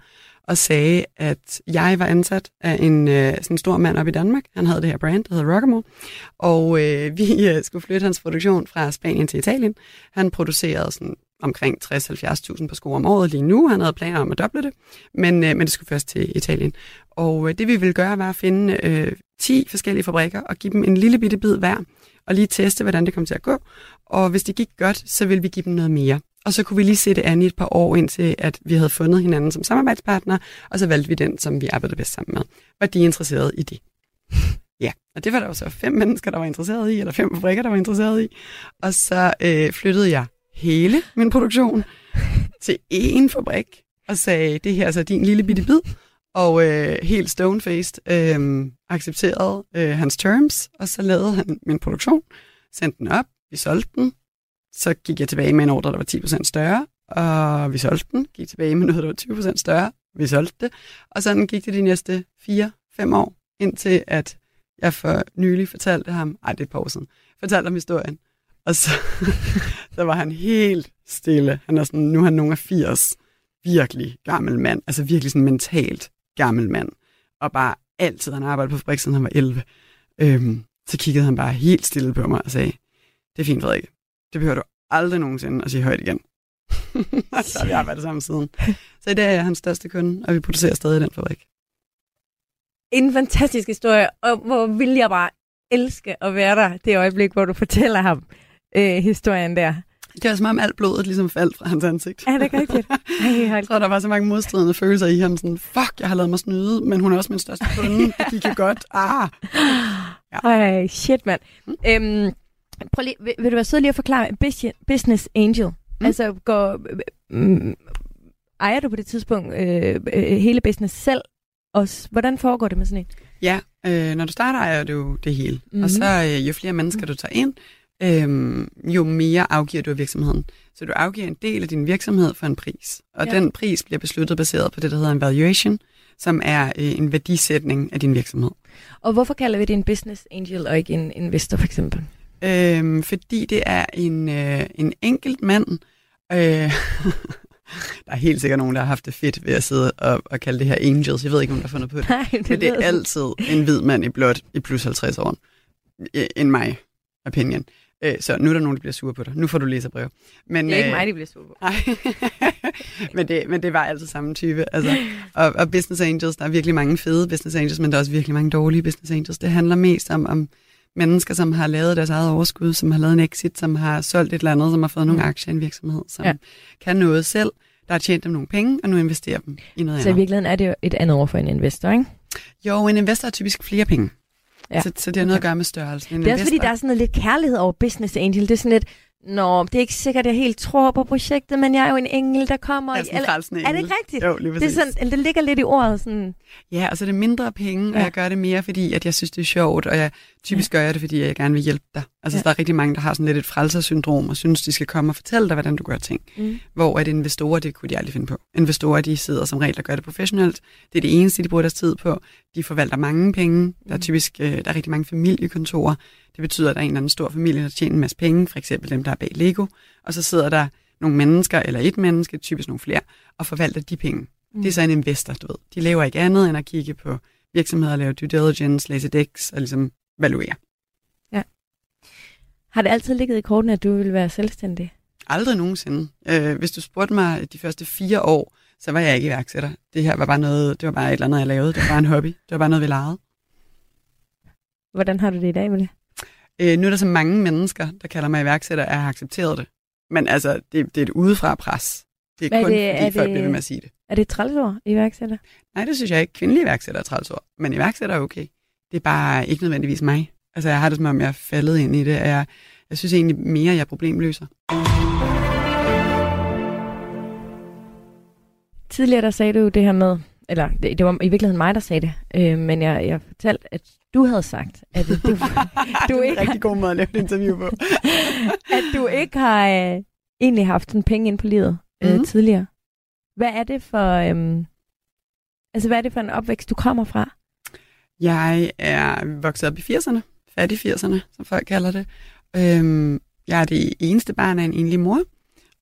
og sagde, at jeg var ansat af en øh, sådan en stor mand op i Danmark. Han havde det her brand, der hedder Rockamore. Og øh, vi øh, skulle flytte hans produktion fra Spanien til Italien. Han producerede sådan omkring 60-70.000 par sko om året lige nu. Han havde planer om at doble det, men, øh, men det skulle først til Italien. Og øh, det vi ville gøre var at finde øh, 10 forskellige fabrikker og give dem en lille bitte bid hver, og lige teste, hvordan det kom til at gå. Og hvis det gik godt, så ville vi give dem noget mere. Og så kunne vi lige se det an i et par år, indtil at vi havde fundet hinanden som samarbejdspartner, og så valgte vi den, som vi arbejdede bedst sammen med. Var de interesseret i det? Ja, og det var der jo så fem mennesker, der var interesseret i, eller fem fabrikker, der var interesseret i. Og så øh, flyttede jeg hele min produktion til én fabrik, og sagde, det her er så din lille bitte bid, og øh, helt stone-faced øh, accepterede øh, hans terms, og så lavede han min produktion, sendte den op, vi solgte den, så gik jeg tilbage med en ordre, der var 10% større, og vi solgte den, gik tilbage med noget, der var 20% større, vi solgte det, og sådan gik det de næste 4-5 år, indtil at jeg for nylig fortalte ham, ej det er et par år siden, fortalte ham historien, og så, så var han helt stille. Han er sådan, nu er han nogen af 80, virkelig gammel mand, altså virkelig sådan mentalt gammel mand, og bare altid, han arbejdede på fabrik, siden han var 11. Øhm, så kiggede han bare helt stille på mig og sagde, det er fint, Frederik. Det behøver du aldrig nogensinde at sige højt igen. så har vi arbejdet sammen siden. Så i dag er jeg hans største kunde, og vi producerer stadig i den fabrik. En fantastisk historie, og hvor vil jeg bare elske at være der det øjeblik, hvor du fortæller ham øh, historien der. Det var som om alt blodet ligesom faldt fra hans ansigt. Er det ikke rigtigt? Ej, jeg tror, der var så mange modstridende følelser i ham. Sådan, fuck, jeg har lavet mig snyde, men hun er også min største kunde. Det gik jo godt. Ah. Ja. Ej, shit, mand. Mm. Øhm, prøv lige, vil, vil du være sød lige at forklare Business Angel? Mm. Altså, går, øh, ejer du på det tidspunkt øh, øh, hele business selv? Også? Hvordan foregår det med sådan en? Ja, øh, når du starter, ejer du det hele. Mm-hmm. Og så øh, jo flere mennesker du tager ind, øh, jo mere afgiver du af virksomheden. Så du afgiver en del af din virksomhed for en pris. Og ja. den pris bliver besluttet baseret på det, der hedder en valuation, som er øh, en værdisætning af din virksomhed. Og hvorfor kalder vi det en business angel og ikke en investor for eksempel? Øhm, fordi det er en, øh, en enkelt mand. Øh, der er helt sikkert nogen, der har haft det fedt ved at sidde og, og kalde det her angels. Jeg ved ikke, om der har fundet på det. Nej, det Men det er altid en hvid mand i blåt i plus 50 år. En mig opinion. Øh, så nu er der nogen, der bliver sure på dig. Nu får du læse brev. Men, det er ikke øh, mig, de bliver sure på. Nej. men, det, men det var altid samme type. Altså, og, og business angels, der er virkelig mange fede business angels, men der er også virkelig mange dårlige business angels. Det handler mest om, om mennesker, som har lavet deres eget overskud, som har lavet en exit, som har solgt et eller andet, som har fået nogle mm. aktier i en virksomhed, som ja. kan noget selv, der har tjent dem nogle penge, og nu investerer dem i noget så andet. Så i virkeligheden er det jo et andet ord for en investor, ikke? Jo, en investor har typisk flere penge. Ja. Så, så det har noget okay. at gøre med størrelsen. En det er også fordi, der er sådan noget lidt kærlighed over business angel. Det er sådan lidt, Nå, det er ikke sikkert, at jeg helt tror på projektet, men jeg er jo en engel, der kommer. Jeg er, sådan er det ikke rigtigt? Jo, lige det, er sådan, det ligger lidt i ordet. Sådan. Ja, og så er det mindre penge, ja. og jeg gør det mere, fordi at jeg synes, det er sjovt, og jeg typisk ja. gør jeg det, fordi jeg gerne vil hjælpe dig. Altså, ja. der er rigtig mange, der har sådan lidt et frelsersyndrom, og synes, de skal komme og fortælle dig, hvordan du gør ting. Mm. Hvor at investorer, det kunne de aldrig finde på. Investorer, de sidder som regel og gør det professionelt. Det er det eneste, de bruger deres tid på. De forvalter mange penge. Der er mm. typisk øh, der er rigtig mange familiekontorer. Det betyder, at der er en eller anden stor familie, der tjener en masse penge, for eksempel dem, der er bag Lego, og så sidder der nogle mennesker, eller et menneske, typisk nogle flere, og forvalter de penge. Mm. Det er så en investor, du ved. De laver ikke andet end at kigge på virksomheder, lave due diligence, læse decks og ligesom valuere. Har det altid ligget i korten, at du vil være selvstændig? Aldrig nogensinde. Øh, hvis du spurgte mig de første fire år, så var jeg ikke iværksætter. Det her var bare noget, det var bare et eller andet, jeg lavede. Det var bare en hobby. Det var bare noget, vi legede. Hvordan har du det i dag med det? Øh, nu er der så mange mennesker, der kalder mig iværksætter, at jeg har accepteret det. Men altså, det, det er et udefra pres. Det er Hvad kun, det, fordi er folk det, bliver ved med at sige det. Er det et trælsord, iværksætter? Nej, det synes jeg ikke. Kvindelige iværksætter er trælsord. Men iværksætter er okay. Det er bare ikke nødvendigvis mig. Altså, jeg har det som om, jeg er faldet ind i det. Jeg, jeg synes egentlig mere, jeg er problemløser. Tidligere der sagde du det her med, eller det, det var i virkeligheden mig, der sagde det, øh, men jeg, jeg fortalte, at du havde sagt, at du, du, du ikke... rigtig god måde at lave et interview på. at du ikke har øh, egentlig haft sådan penge ind på livet øh, mm. tidligere. Hvad er det for... Øh, altså, hvad er det for en opvækst, du kommer fra? Jeg er vokset op i 80'erne, i 80'erne, som folk kalder det. Øhm, jeg er det eneste barn af en enlig mor,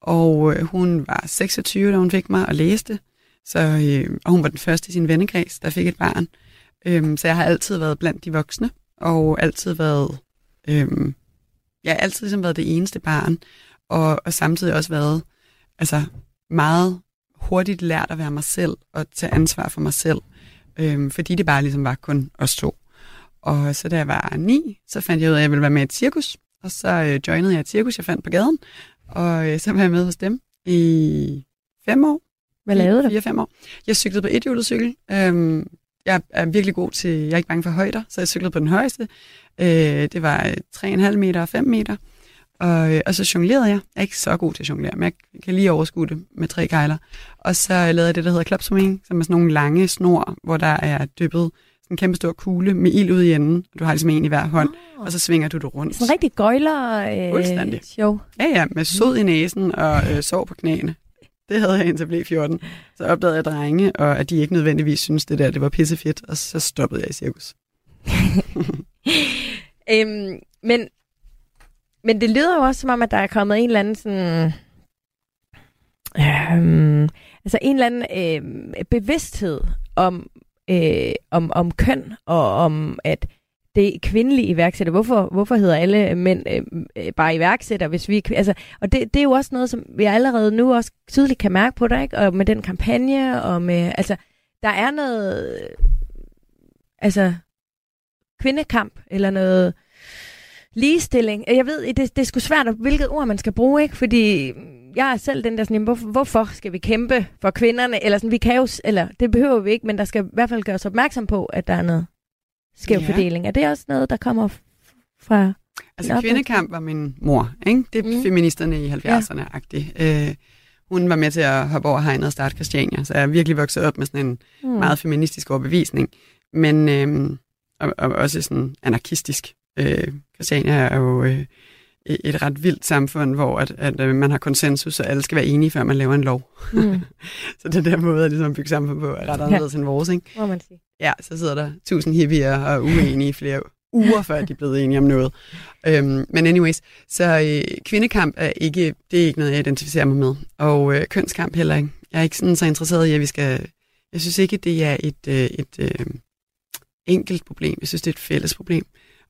og øh, hun var 26, da hun fik mig og læste. Så, øh, og hun var den første i sin vennekreds, der fik et barn. Øhm, så jeg har altid været blandt de voksne, og altid været, øhm, jeg har altid ligesom været det eneste barn, og, og samtidig også været altså, meget hurtigt lært at være mig selv, og tage ansvar for mig selv, øhm, fordi det bare ligesom var kun os to. Og så da jeg var ni, så fandt jeg ud af, at jeg ville være med i et cirkus, og så øh, joinede jeg et cirkus, jeg fandt på gaden, og øh, så var jeg med hos dem i fem år. Hvad lavede du? Fire-fem år. Jeg cyklede på et cykel. Øhm, jeg er virkelig god til, jeg er ikke bange for højder, så jeg cyklede på den højeste. Øh, det var 3,5 meter og 5 meter. Og, øh, og så jonglerede jeg. Jeg er ikke så god til at jonglere, men jeg kan lige overskue det med tre kejler. Og så lavede jeg det, der hedder klapswing, som er sådan nogle lange snor, hvor der er dyppet en kæmpe stor kugle med ild ud i enden. Du har ligesom en i hver hånd, oh. og så svinger du det rundt. Sådan en rigtig gøjler øh, show. Ja, ja, med sod i næsen og øh, sov på knæene. Det havde jeg indtil jeg blev 14. Så opdagede jeg drenge, og at de ikke nødvendigvis synes det der, det var pissefedt, og så stoppede jeg i cirkus. øhm, men, men det lyder jo også som om, at der er kommet en eller anden sådan... Øhm, altså en eller anden øhm, bevidsthed om, øh, om, om køn, og om at det er kvindelige iværksætter. Hvorfor, hvorfor hedder alle mænd øh, øh bare iværksætter, hvis vi altså, Og det, det er jo også noget, som vi allerede nu også tydeligt kan mærke på dig, ikke? Og med den kampagne, og med, altså, der er noget, altså, kvindekamp, eller noget ligestilling. Jeg ved, det, det er sgu svært, hvilket ord man skal bruge, ikke? Fordi jeg er selv den der sådan, hvorfor, hvorfor skal vi kæmpe for kvinderne? Eller sådan, vi kan jo, eller det behøver vi ikke, men der skal i hvert fald gøres opmærksom på, at der er noget skæv ja. fordeling. Er det også noget, der kommer fra... Altså kvindekamp var min mor, ikke? Det er mm. feministerne i 70'erne-agtigt. Ja. Øh, hun var med til at hoppe over hegnet og starte Christiania, så jeg er virkelig vokset op med sådan en mm. meget feministisk overbevisning. Men øh, og, og også sådan anarkistisk. Øh, Christiania er jo øh, et ret vildt samfund, hvor at, at, at man har konsensus, og alle skal være enige, før man laver en lov. Mm. så den der måde at ligesom bygge samfund på er ret anderledes ja. end vores, ikke? Må man sige. Ja, så sidder der tusind hippier og uenige i flere uger, før de er blevet enige om noget. Øhm, men anyways, så øh, kvindekamp er ikke, det er ikke noget, jeg identificerer mig med. Og øh, kønskamp heller ikke. Jeg er ikke sådan så interesseret i, at vi skal... Jeg synes ikke, det er et, øh, et øh, enkelt problem. Jeg synes, det er et fælles problem.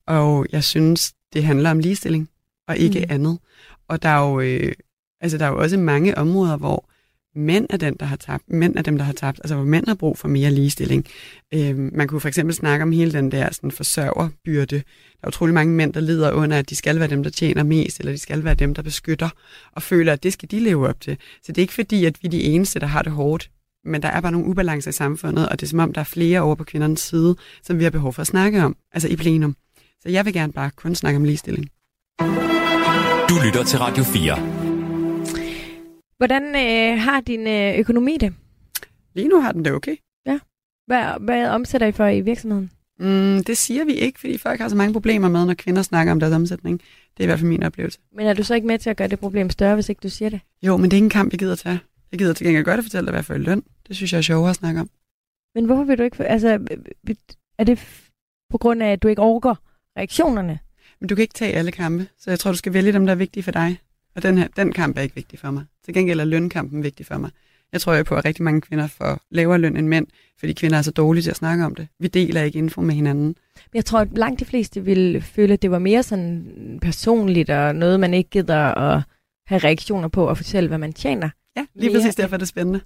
Og jeg synes, det handler om ligestilling, og ikke mm. andet. Og der er, jo, øh, altså, der er jo også mange områder, hvor mænd er, den, der har tabt, mænd er dem, der har tabt, altså hvor mænd har brug for mere ligestilling. Øh, man kunne for eksempel snakke om hele den der sådan, forsørgerbyrde. Der er utrolig mange mænd, der lider under, at de skal være dem, der tjener mest, eller de skal være dem, der beskytter, og føler, at det skal de leve op til. Så det er ikke fordi, at vi er de eneste, der har det hårdt men der er bare nogle ubalancer i samfundet, og det er som om, der er flere over på kvindernes side, som vi har behov for at snakke om, altså i plenum. Så jeg vil gerne bare kun snakke om ligestilling. Du lytter til Radio 4. Hvordan øh, har din øh, økonomi det? Lige nu har den det okay. Ja. Hvad, hvad omsætter I for i virksomheden? Mm, det siger vi ikke, fordi folk har så mange problemer med, når kvinder snakker om deres omsætning. Det er i hvert fald min oplevelse. Men er du så ikke med til at gøre det problem større, hvis ikke du siger det? Jo, men det er ikke en kamp, jeg gider tage. Jeg gider til gengæld godt at fortælle dig, hvad jeg får i løn. Det synes jeg er sjovere at snakke om. Men hvorfor vil du ikke... Altså, er det på grund af, at du ikke overgår reaktionerne? Men du kan ikke tage alle kampe, så jeg tror, du skal vælge dem, der er vigtige for dig. Og den, her, den kamp er ikke vigtig for mig. Til gengæld er lønkampen vigtig for mig. Jeg tror jo på, at rigtig mange kvinder får lavere løn end mænd, fordi kvinder er så dårlige til at snakke om det. Vi deler ikke info med hinanden. Jeg tror, at langt de fleste ville føle, at det var mere sådan personligt, og noget, man ikke gider at have reaktioner på og fortælle, hvad man tjener. Ja, lige præcis derfor er det spændende.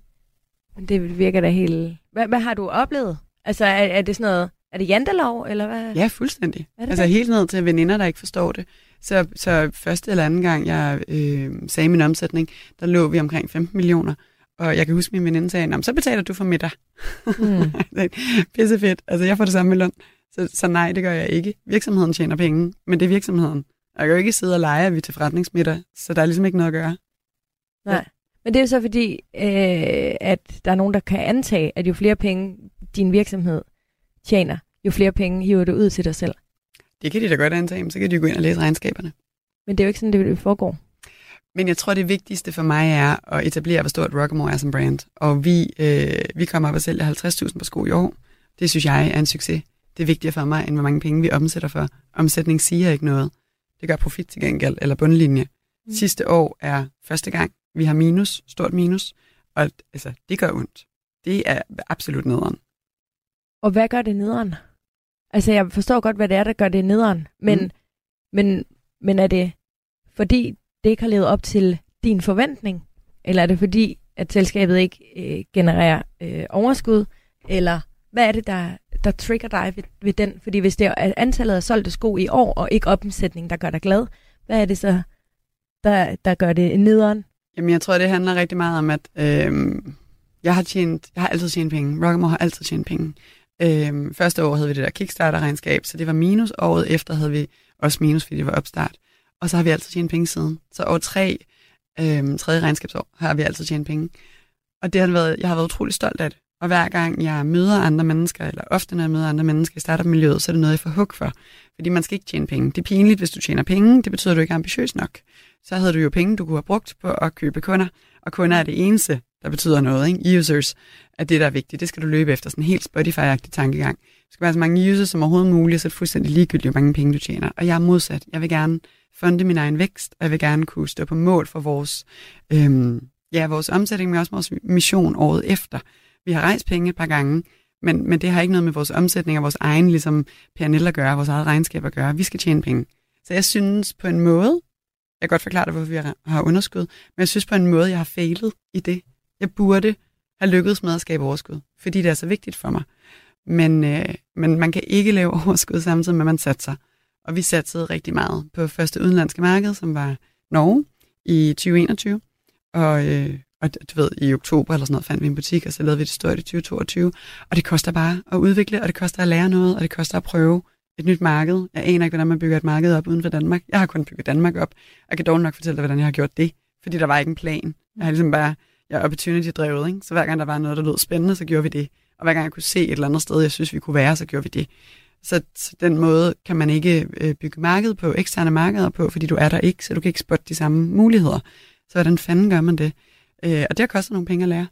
Det virker da helt... Hvad, hvad har du oplevet? Altså, er, er det sådan noget... Er det jantelov, eller hvad? Ja, fuldstændig. Det altså det? helt ned til veninder, der ikke forstår det. Så, så første eller anden gang, jeg øh, sagde min omsætning, der lå vi omkring 15 millioner. Og jeg kan huske, min veninde sagde, så betaler du for middag. Mm. Pisse fedt. Altså, jeg får det samme med løn. Så, så nej, det gør jeg ikke. Virksomheden tjener penge, men det er virksomheden. Jeg kan jo ikke sidde og lege, at vi til forretningsmiddag, så der er ligesom ikke noget at gøre. Nej. Men det er jo så fordi, øh, at der er nogen, der kan antage, at jo flere penge din virksomhed tjener, jo flere penge hiver du ud til dig selv. Det kan de da godt antage, men så kan de gå ind og læse regnskaberne. Men det er jo ikke sådan, det foregår. Men jeg tror, det vigtigste for mig er at etablere, hvor stort Rockamore er som brand. Og vi, øh, vi kommer op og sælger 50.000 på sko i år. Det synes jeg er en succes. Det er vigtigere for mig, end hvor mange penge vi omsætter for. Omsætning siger ikke noget. Det gør profit til gengæld, eller bundlinje. Mm. Sidste år er første gang, vi har minus, stort minus, og altså, det gør ondt. Det er absolut nederen. Og hvad gør det nederen? Altså, jeg forstår godt, hvad det er, der gør det nederen, men, mm. men, men er det fordi, det ikke har levet op til din forventning? Eller er det fordi, at selskabet ikke øh, genererer øh, overskud? Eller hvad er det, der, der trigger dig ved, ved den? Fordi hvis det er antallet af solgte sko i år, og ikke omsætning, der gør dig glad, hvad er det så, der, der gør det nederen? Jamen, jeg tror, det handler rigtig meget om, at øh, jeg har tjent, jeg har altid tjent penge. Rockamore har altid tjent penge. Øhm, første år havde vi det der Kickstarter-regnskab, så det var minus. Året efter havde vi også minus, fordi det var opstart. Og så har vi altid tjent penge siden. Så år tre, øhm, tredje regnskabsår, har vi altid tjent penge. Og det har været, jeg har været utrolig stolt af det. Og hver gang jeg møder andre mennesker, eller ofte når jeg møder andre mennesker i startup-miljøet, så er det noget, jeg får hug for. Fordi man skal ikke tjene penge. Det er pinligt, hvis du tjener penge. Det betyder, at du ikke er ambitiøs nok. Så havde du jo penge, du kunne have brugt på at købe kunder. Og kunder er det eneste, der betyder noget. Ikke? Users er det, der er vigtigt. Det skal du løbe efter. Sådan en helt Spotify-agtig tankegang. Du skal være så mange users som overhovedet muligt, så er det fuldstændig ligegyldigt, hvor mange penge du tjener. Og jeg er modsat. Jeg vil gerne funde min egen vækst, og jeg vil gerne kunne stå på mål for vores, øhm, ja, vores omsætning, men også vores mission året efter. Vi har rejst penge et par gange, men, men det har ikke noget med vores omsætning og vores egen ligesom, PNL at gøre, vores eget regnskab at gøre. Vi skal tjene penge. Så jeg synes på en måde, jeg kan godt forklare dig, hvorfor vi har underskud, men jeg synes på en måde, jeg har fejlet i det. Jeg burde have lykkedes med at skabe overskud, fordi det er så vigtigt for mig. Men, øh, men man kan ikke lave overskud samtidig med, at man satser. Og vi satsede rigtig meget på første udenlandske marked, som var Norge i 2021. Og, øh, og du ved, i oktober eller sådan noget fandt vi en butik, og så lavede vi det stort i 2022. Og det koster bare at udvikle, og det koster at lære noget, og det koster at prøve et nyt marked. Jeg aner ikke, hvordan man bygger et marked op uden for Danmark. Jeg har kun bygget Danmark op. Jeg kan dog nok fortælle dig, hvordan jeg har gjort det, fordi der var ikke en plan. Jeg har ligesom bare, jeg er opportunity-drevet, ikke? så hver gang der var noget, der lød spændende, så gjorde vi det. Og hver gang jeg kunne se et eller andet sted, jeg synes, vi kunne være, så gjorde vi det. Så, den måde kan man ikke øh, bygge marked på, eksterne markeder på, fordi du er der ikke, så du kan ikke spotte de samme muligheder. Så hvordan fanden gør man det? Øh, og det har kostet nogle penge at lære.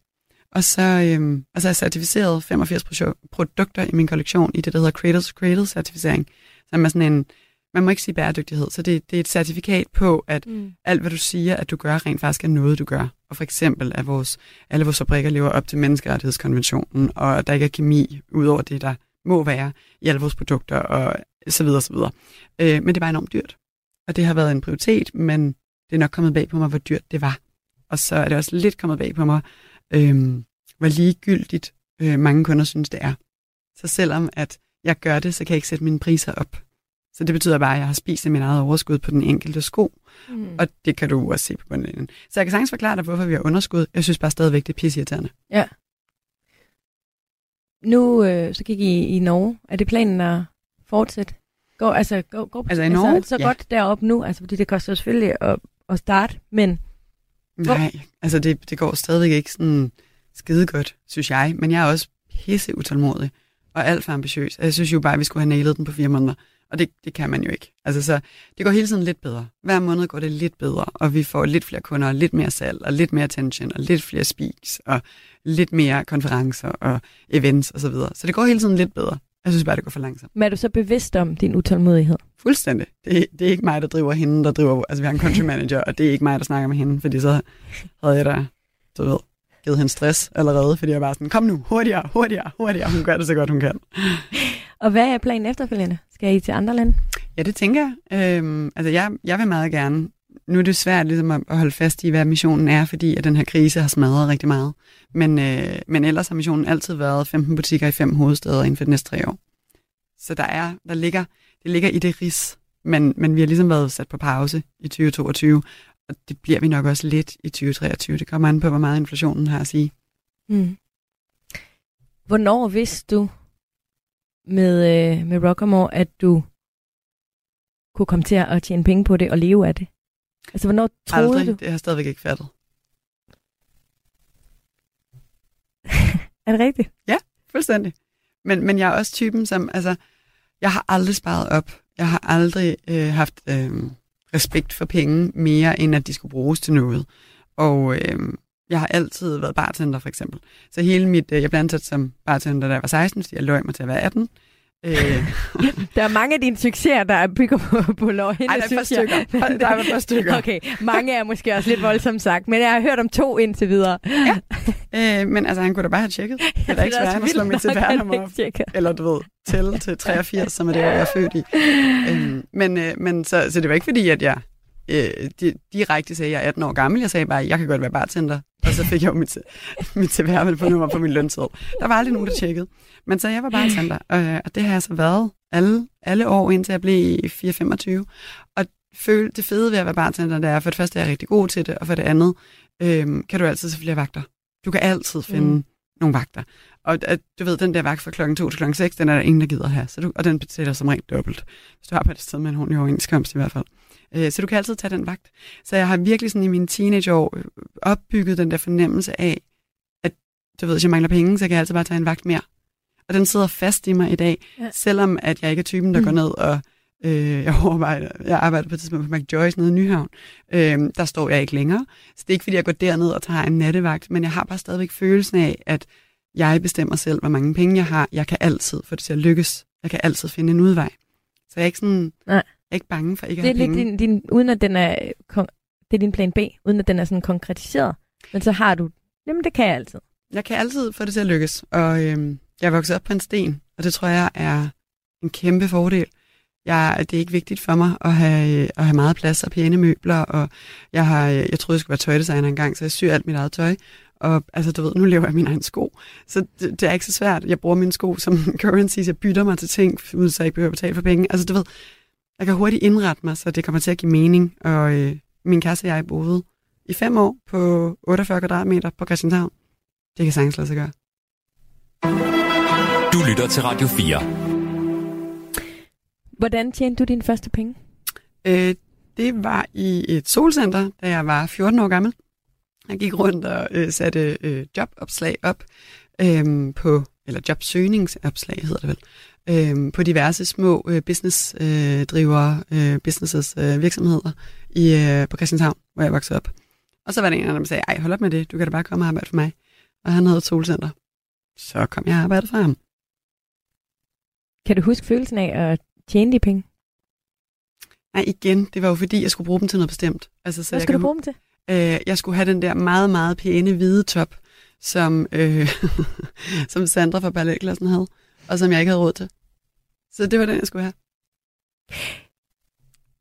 Og så, øh, og så har jeg certificeret 85 produkter i min kollektion i det, der hedder Cradle to Cradle certificering. Så er sådan en, man må ikke sige bæredygtighed, så det, det er et certifikat på, at mm. alt, hvad du siger, at du gør, rent faktisk er noget, du gør. Og for eksempel, at vores, alle vores fabrikker lever op til menneskerettighedskonventionen, og at der ikke er kemi ud over det, der må være i alle vores produkter, og så videre, så videre. Øh, men det var enormt dyrt. Og det har været en prioritet, men det er nok kommet bag på mig, hvor dyrt det var. Og så er det også lidt kommet bag på mig, øh, hvor ligegyldigt øh, mange kunder synes, det er. Så selvom at jeg gør det, så kan jeg ikke sætte mine priser op. Så det betyder bare, at jeg har spist min eget overskud på den enkelte sko. Mm. Og det kan du også se på bundlinjen. Så jeg kan sagtens forklare dig, hvorfor vi har underskud. Jeg synes bare stadigvæk, det er pisseirriterende. Ja. Nu øh, så gik I i Norge. Er det planen at fortsætte? Gå, altså, gå, gå altså i Norge? Altså, så ja. godt deroppe nu, altså, fordi det koster selvfølgelig at, at starte, men... Nej, altså det, det går stadigvæk ikke sådan skide godt, synes jeg. Men jeg er også pisse utålmodig og alt for ambitiøs. Jeg synes jo bare, at vi skulle have nailet den på fire måneder. Og det, det kan man jo ikke. Altså, så det går hele tiden lidt bedre. Hver måned går det lidt bedre, og vi får lidt flere kunder, og lidt mere salg, og lidt mere attention, og lidt flere speaks, og lidt mere konferencer og events osv. Så, videre. så det går hele tiden lidt bedre. Jeg synes bare, det går for langsomt. Men er du så bevidst om din utålmodighed? Fuldstændig. Det, det er ikke mig, der driver hende, der driver... Altså, vi har en country manager, og det er ikke mig, der snakker med hende, fordi så havde jeg da, du ved, givet hende stress allerede, fordi jeg bare sådan, kom nu, hurtigere, hurtigere, hurtigere. Hun gør det så godt, hun kan. Og hvad er planen efterfølgende? Skal I til andre lande? Ja, det tænker jeg. Øhm, altså, jeg, jeg vil meget gerne. Nu er det svært ligesom, at holde fast i, hvad missionen er, fordi at den her krise har smadret rigtig meget. Men, øh, men ellers har missionen altid været 15 butikker i fem hovedsteder inden for de næste tre år. Så der er, der ligger, det ligger i det ris, men, men vi har ligesom været sat på pause i 2022, og det bliver vi nok også lidt i 2023. Det kommer an på, hvor meget inflationen har at sige. Mm. Hvornår vidste du, med, øh, med Rockamore, at du kunne komme til at tjene penge på det og leve af det? Altså, hvornår troede Aldrig. du? Det har jeg stadigvæk ikke fattet. er det rigtigt? Ja, fuldstændig. Men, men jeg er også typen, som, altså, jeg har aldrig sparet op. Jeg har aldrig øh, haft øh, respekt for penge mere, end at de skulle bruges til noget. Og øh, jeg har altid været bartender, for eksempel. Så hele mit, øh, jeg blev ansat som bartender, da jeg var 16, fordi jeg løg mig til at være 18. Øh. der er mange af dine succeser, der bygger på, på lov. Ej, der er et par stykker. Der er et par stykker. Okay, mange er måske også lidt voldsomt sagt, men jeg har hørt om to indtil videre. ja, øh, men altså, han kunne da bare have tjekket. Det er da ikke svært at slå mit cpr op. Eller du ved, tælle til 83, som er det, jeg er født i. Øh, men øh, men så, så det var ikke fordi, at jeg øh, direkte sagde, at jeg er 18 år gammel. Jeg sagde bare, at jeg kan godt være bartender. Og så fik jeg jo mit, mit CVR på nummer på min lønseddel. Der var aldrig nogen, der tjekkede. Men så jeg var bartender, og, og det har jeg så været alle, alle år, indtil jeg blev 4-25. Og føl, det fede ved at være bartender, det er, for det første er jeg rigtig god til det, og for det andet øh, kan du altid se flere vagter. Du kan altid finde mm. nogle vagter. Og at, du ved, den der vagt fra klokken 2 til klokken 6, den er der ingen, der gider have. Så du, og den betaler som rent dobbelt. Hvis du arbejder et sted med en ordentlig overenskomst i hvert fald. Øh, så du kan altid tage den vagt. Så jeg har virkelig sådan i mine teenageår øh, opbygget den der fornemmelse af, at du ved, hvis jeg mangler penge, så kan jeg altid bare tage en vagt mere. Og den sidder fast i mig i dag, ja. selvom at jeg ikke er typen, der mm. går ned og øh, jeg, arbejder, jeg arbejder på et tidspunkt på McJoy's nede i Nyhavn. Øh, der står jeg ikke længere. Så det er ikke, fordi jeg går derned og tager en nattevagt, men jeg har bare stadigvæk følelsen af, at Jeg bestemmer selv, hvor mange penge jeg har. Jeg kan altid få det til at lykkes. Jeg kan altid finde en udvej. Så jeg er ikke sådan, Nej. Jeg er ikke bange for ikke at Det er have lidt penge. din, din, uden at den er, det er din plan B, uden at den er sådan konkretiseret. Men så har du, jamen det kan jeg altid. Jeg kan altid få det til at lykkes. Og øhm, jeg er vokset op på en sten, og det tror jeg er en kæmpe fordel. Jeg, det er ikke vigtigt for mig at have, at have meget plads og pæne møbler, og jeg, har, jeg troede, jeg skulle være tøjdesigner engang, så jeg syr alt mit eget tøj. Og altså, du ved, nu lever jeg min egen sko. Så det, det er ikke så svært. Jeg bruger mine sko som currencies. Jeg bytter mig til ting, uden så jeg ikke behøver at betale for penge. Altså, du ved, jeg kan hurtigt indrette mig, så det kommer til at give mening. Og øh, min kæreste og jeg boede i fem år på 48 kvadratmeter på Christianshavn. Det kan sagtens lade sig gøre. Du lytter til Radio 4. Hvordan tjente du dine første penge? Øh, det var i et solcenter, da jeg var 14 år gammel. Jeg gik rundt og øh, satte øh, jobopslag op øh, på, eller jobsøgningsopslag hedder det vel, øh, på diverse små øh, businessdrivere, øh, øh, businesses øh, virksomheder i, øh, på Christianshavn, hvor jeg voksede op. Og så var der en af dem, der sagde, ej, hold op med det, du kan da bare komme og arbejde for mig. Og han havde et solcenter. Så kom jeg og arbejdede for ham. Kan du huske følelsen af at tjene de penge? Nej, igen, det var jo fordi, jeg skulle bruge dem til noget bestemt. Altså, så Hvad jeg skal kan du bruge dem til? Øh, jeg skulle have den der meget, meget pæne hvide top, som, øh, som Sandra fra balletklassen havde, og som jeg ikke havde råd til. Så det var den, jeg skulle have.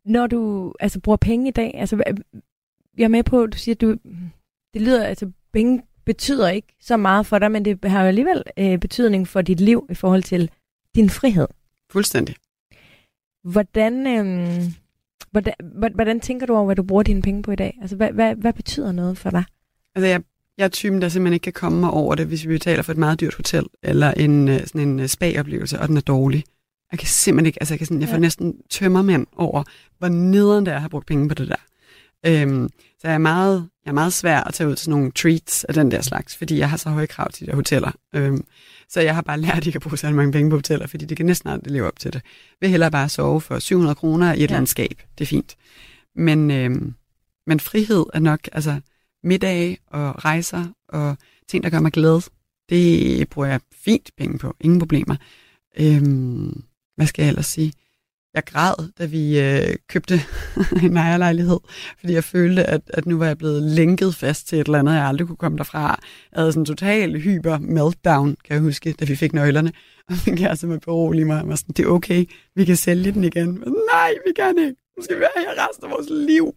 Når du altså, bruger penge i dag, altså, jeg er med på, at du siger, at du, det lyder, altså penge betyder ikke så meget for dig, men det har jo alligevel øh, betydning for dit liv i forhold til din frihed. Fuldstændig. Hvordan, øh, hvordan, hvordan, hvordan tænker du over, hvad du bruger dine penge på i dag? Altså, hvad, hvad, hvad betyder noget for dig? Altså, jeg, jeg er typen, der simpelthen ikke kan komme mig over det, hvis vi betaler for et meget dyrt hotel, eller en, øh, sådan en øh, spa-oplevelse, og den er dårlig. Jeg kan simpelthen ikke, altså jeg, kan sådan, jeg får Ja. næsten tømmermænd over, hvor nederen det er at have brugt penge på det der. Øhm, så jeg er, meget, jeg er meget svær at tage ud til nogle treats af den der slags, fordi jeg har så høje krav til de der hoteller. Øhm, så jeg har bare lært ikke at bruge så mange penge på hoteller, fordi det kan næsten aldrig leve op til det. Vil hellere bare sove for 700 kroner i et Ja. landskab. Det er fint. Men, øhm, men frihed er nok, altså middage og rejser og ting, der gør mig glad, det bruger jeg fint penge på. Ingen problemer. Øhm, hvad skal jeg ellers sige? Jeg græd, da vi øh, købte en ejerlejlighed, fordi jeg følte, at, at nu var jeg blevet lænket fast til et eller andet, jeg aldrig kunne komme derfra. Jeg havde sådan en total hyper meltdown, kan jeg huske, da vi fik nøglerne. Og min kæreste med berolige mig, og var sådan, det er okay, vi kan sælge den igen. Men, Nej, vi kan ikke. Nu skal vi være her resten af vores liv.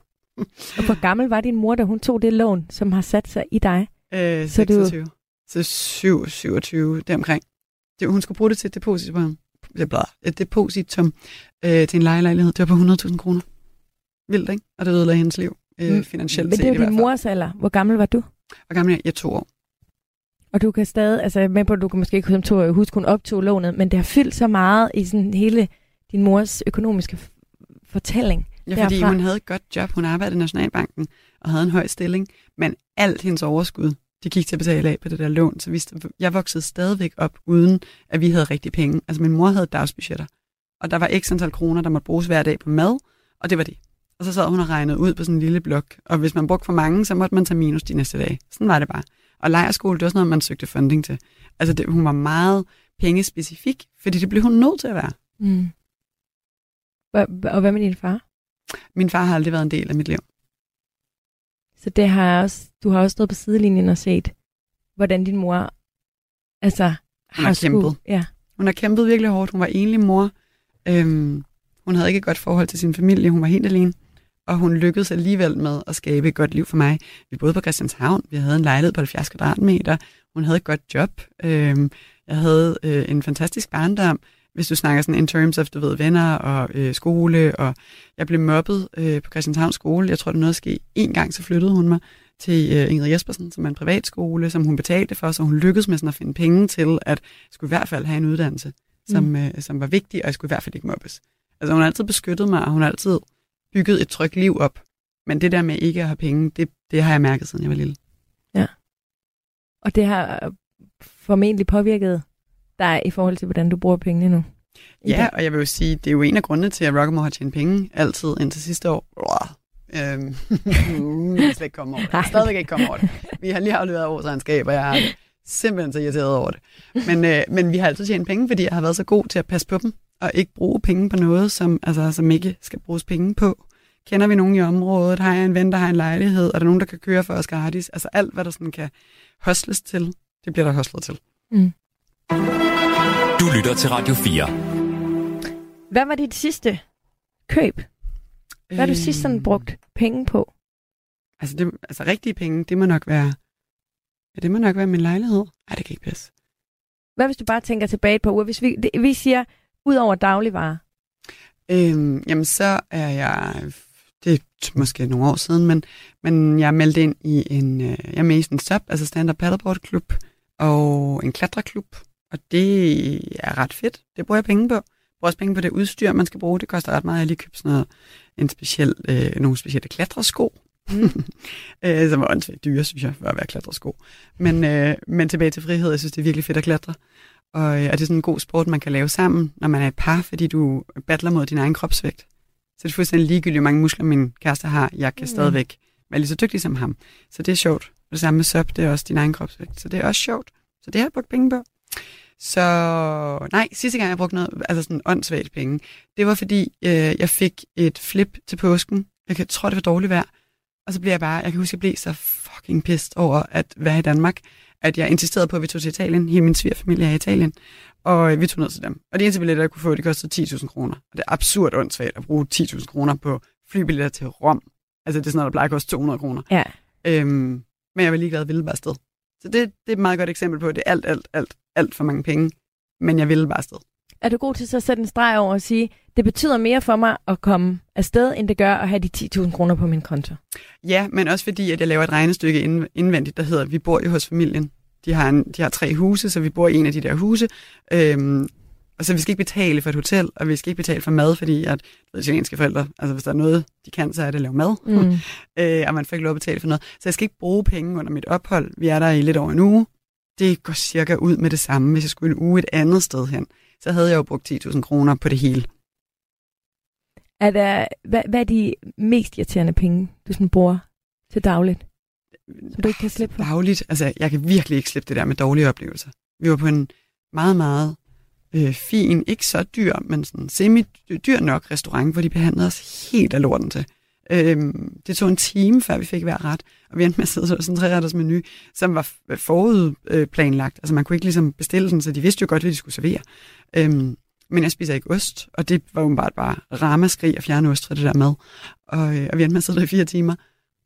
Og hvor gammel var din mor, da hun tog det lån, som har sat sig i dig? Øh, Så du- 26. Så 7, 27, deromkring. Det, hun skulle bruge det til et depositum, det bla, et depositum øh, til en lejelejlighed. Det var på 100.000 kroner. Vildt, ikke? Og det ødelagde hendes liv, øh, Mm. finansielt Men det er jo din mors alder. Hvor gammel var du? Hvor gammel er jeg? Jeg er to år. Og du kan stadig, altså med på, at du kan måske ikke huske, hun optog lånet, men det har fyldt så meget i sådan hele din mors økonomiske fortælling. Ja, fordi Derfra. hun havde et godt job. Hun arbejdede i Nationalbanken og havde en høj stilling. Men alt hendes overskud, det gik til at betale af på det der lån. Så vi, jeg voksede stadigvæk op, uden at vi havde rigtig penge. Altså min mor havde dagsbudgetter. Og der var x antal kroner, der måtte bruges hver dag på mad. Og det var det. Og så sad hun og regnede ud på sådan en lille blok. Og hvis man brugte for mange, så måtte man tage minus de næste dage. Sådan var det bare. Og lejerskole, det var sådan noget, man søgte funding til. Altså det, hun var meget pengespecifik, fordi det blev hun nødt til at være. Mm. Og hvad med din far? Min far har aldrig været en del af mit liv. Så det har også, du har også stået på sidelinjen og set, hvordan din mor altså, Hun har skulle- kæmpet. Ja. Hun har kæmpet virkelig hårdt. Hun var enlig mor. Øhm, hun havde ikke et godt forhold til sin familie. Hun var helt alene. Og hun lykkedes alligevel med at skabe et godt liv for mig. Vi boede på Christianshavn. Vi havde en lejlighed på 70 kvadratmeter. Hun havde et godt job. Øhm, jeg havde øh, en fantastisk barndom. Hvis du snakker sådan in terms of, du ved, venner og øh, skole. Og jeg blev mobbet øh, på Christianshavns skole. Jeg tror, det nåede at ske en gang, så flyttede hun mig til øh, Ingrid Jespersen, som er en privatskole, som hun betalte for, så hun lykkedes med sådan at finde penge til, at jeg skulle i hvert fald have en uddannelse, som, mm. øh, som var vigtig, og jeg skulle i hvert fald ikke mobbes. Altså hun har altid beskyttet mig, og hun har altid bygget et trygt liv op. Men det der med ikke at have penge, det, det har jeg mærket, siden jeg var lille. Og det har formentlig påvirket dig i forhold til, hvordan du bruger pengene nu. Ja, dag. og jeg vil jo sige, det er jo en af grundene til, at Rockamore har tjent penge altid indtil sidste år. Øhm, jeg er slet ikke kommet over det. Jeg er stadigvæk ikke kommet over det. Vi har lige afleveret årsregnskab, og jeg har simpelthen så irriteret over det. Men, øh, men vi har altid tjent penge, fordi jeg har været så god til at passe på dem, og ikke bruge penge på noget, som, altså, som ikke skal bruges penge på. Kender vi nogen i området? Har jeg en ven, der har en lejlighed? Er der nogen, der kan køre for os gratis? Altså alt, hvad der sådan kan hostles til, det bliver der hostlet til. Mm. Du lytter til Radio 4. Hvad var dit sidste køb? Hvad har du sidst sådan brugt penge på? Altså, det, altså rigtige penge, det må nok være... Ja, det må nok være min lejlighed. Nej, det kan ikke passe. Hvad hvis du bare tænker tilbage et par uger? Hvis vi, det, vi siger, ud over dagligvarer. Øhm, jamen, så er jeg... Det er måske nogle år siden, men, men jeg er meldt ind i en... Øh, jeg er med i sådan en stop, altså stand-up paddleboard klub, og en klatreklub. Og det er ret fedt. Det bruger jeg penge på. Jeg bruger også penge på det udstyr, man skal bruge. Det koster ret meget. Jeg lige købt sådan noget, en speciel, øh, nogle specielle klatresko. Mm. øh, som var åndssvagt dyre, synes jeg, for at være klatresko. Men, øh, men tilbage til frihed, jeg synes, det er virkelig fedt at klatre. Og, øh, og det er sådan en god sport, man kan lave sammen, når man er et par, fordi du battler mod din egen kropsvægt. Så det er fuldstændig ligegyldigt, hvor mange muskler min kæreste har. Jeg kan mm. stadigvæk være lige så dygtig som ham. Så det er sjovt. Og det samme med SUP, det er også din egen kropsvægt. Så det er også sjovt. Så det har jeg brugt penge på. Så nej, sidste gang jeg brugte noget, altså sådan åndssvagt penge, det var fordi, øh, jeg fik et flip til påsken. Jeg kan, tror, det var dårligt vejr. Og så blev jeg bare, jeg kan huske, jeg blev så fucking pissed over at være i Danmark, at jeg insisterede på, at vi tog til Italien. Hele min svigerfamilie er i Italien. Og vi tog ned til dem. Og de eneste billetter, jeg kunne få, det kostede 10.000 kroner. Og det er absurd åndssvagt at bruge 10.000 kroner på flybilletter til Rom. Altså det er sådan noget, der plejer at koste 200 kroner. Ja. Øhm, men jeg var ligeglad, ville bare sted. Så det, det er et meget godt eksempel på, at det er alt, alt, alt, alt for mange penge. Men jeg ville bare sted. Er du god til så at sætte en streg over og sige, det betyder mere for mig at komme afsted, end det gør at have de 10.000 kroner på min konto? Ja, men også fordi, at jeg laver et regnestykke indvendigt, der hedder, vi bor jo hos familien. De har, en, de har tre huse, så vi bor i en af de der huse. Øhm, og så vi skal ikke betale for et hotel, og vi skal ikke betale for mad, fordi at italienske forældre, altså hvis der er noget, de kan, så er det at lave mad. Mm. øh, og man får ikke lov at betale for noget. Så jeg skal ikke bruge penge under mit ophold. Vi er der i lidt over en uge. Det går cirka ud med det samme, hvis jeg skulle en uge et andet sted hen. Så havde jeg jo brugt 10.000 kroner på det hele. Er der, hvad, hvad er de mest irriterende penge, du sådan bruger til dagligt? Som du ikke kan slippe for? Dagligt? Altså, jeg kan virkelig ikke slippe det der med dårlige oplevelser. Vi var på en meget, meget øh, fin, ikke så dyr, men sådan semi-dyr nok restaurant, hvor de behandlede os helt af lorten til. Øhm, det tog en time, før vi fik hver ret, og vi endte med at sidde sådan en treretters menu, som var forudplanlagt. Altså man kunne ikke ligesom bestille den, så de vidste jo godt, hvad de skulle servere. Øhm, men jeg spiser ikke ost, og det var jo bare, bare ramaskrig at fjerne ost fra det der mad. Og, øh, og vi endte med at sidde der i fire timer,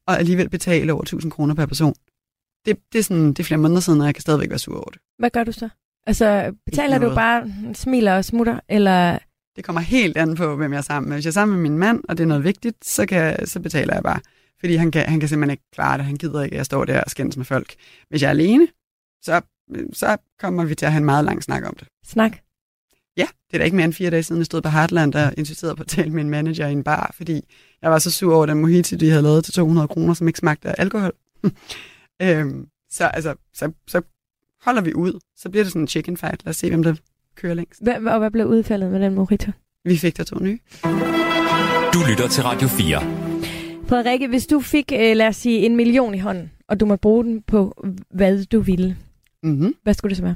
og alligevel betale over 1000 kroner per person. Det, det, er sådan, det er flere måneder siden, og jeg kan stadigvæk være sur over det. Hvad gør du så? Altså, betaler du bare, smiler og smutter, eller... Det kommer helt an på, hvem jeg er sammen med. Hvis jeg er sammen med min mand, og det er noget vigtigt, så, kan, så betaler jeg bare. Fordi han kan, han kan simpelthen ikke klare det. Han gider ikke, at jeg står der og skændes med folk. Hvis jeg er alene, så, så kommer vi til at have en meget lang snak om det. Snak? Ja, det er da ikke mere end fire dage siden, jeg stod på Heartland og insisterede på at tale med en manager i en bar, fordi jeg var så sur over den mojito, de havde lavet til 200 kroner, som ikke smagte af alkohol. øhm, så, altså, så, så holder vi ud, så bliver det sådan en chicken fight. Lad os se, hvem der kører længst. Hvad, og hvad blev udfaldet med den mojito? Vi fik der to nye. Du lytter til Radio 4. Frederikke, hvis du fik, øh, lad os sige, en million i hånden, og du må bruge den på, hvad du ville, mm-hmm. hvad skulle det så være?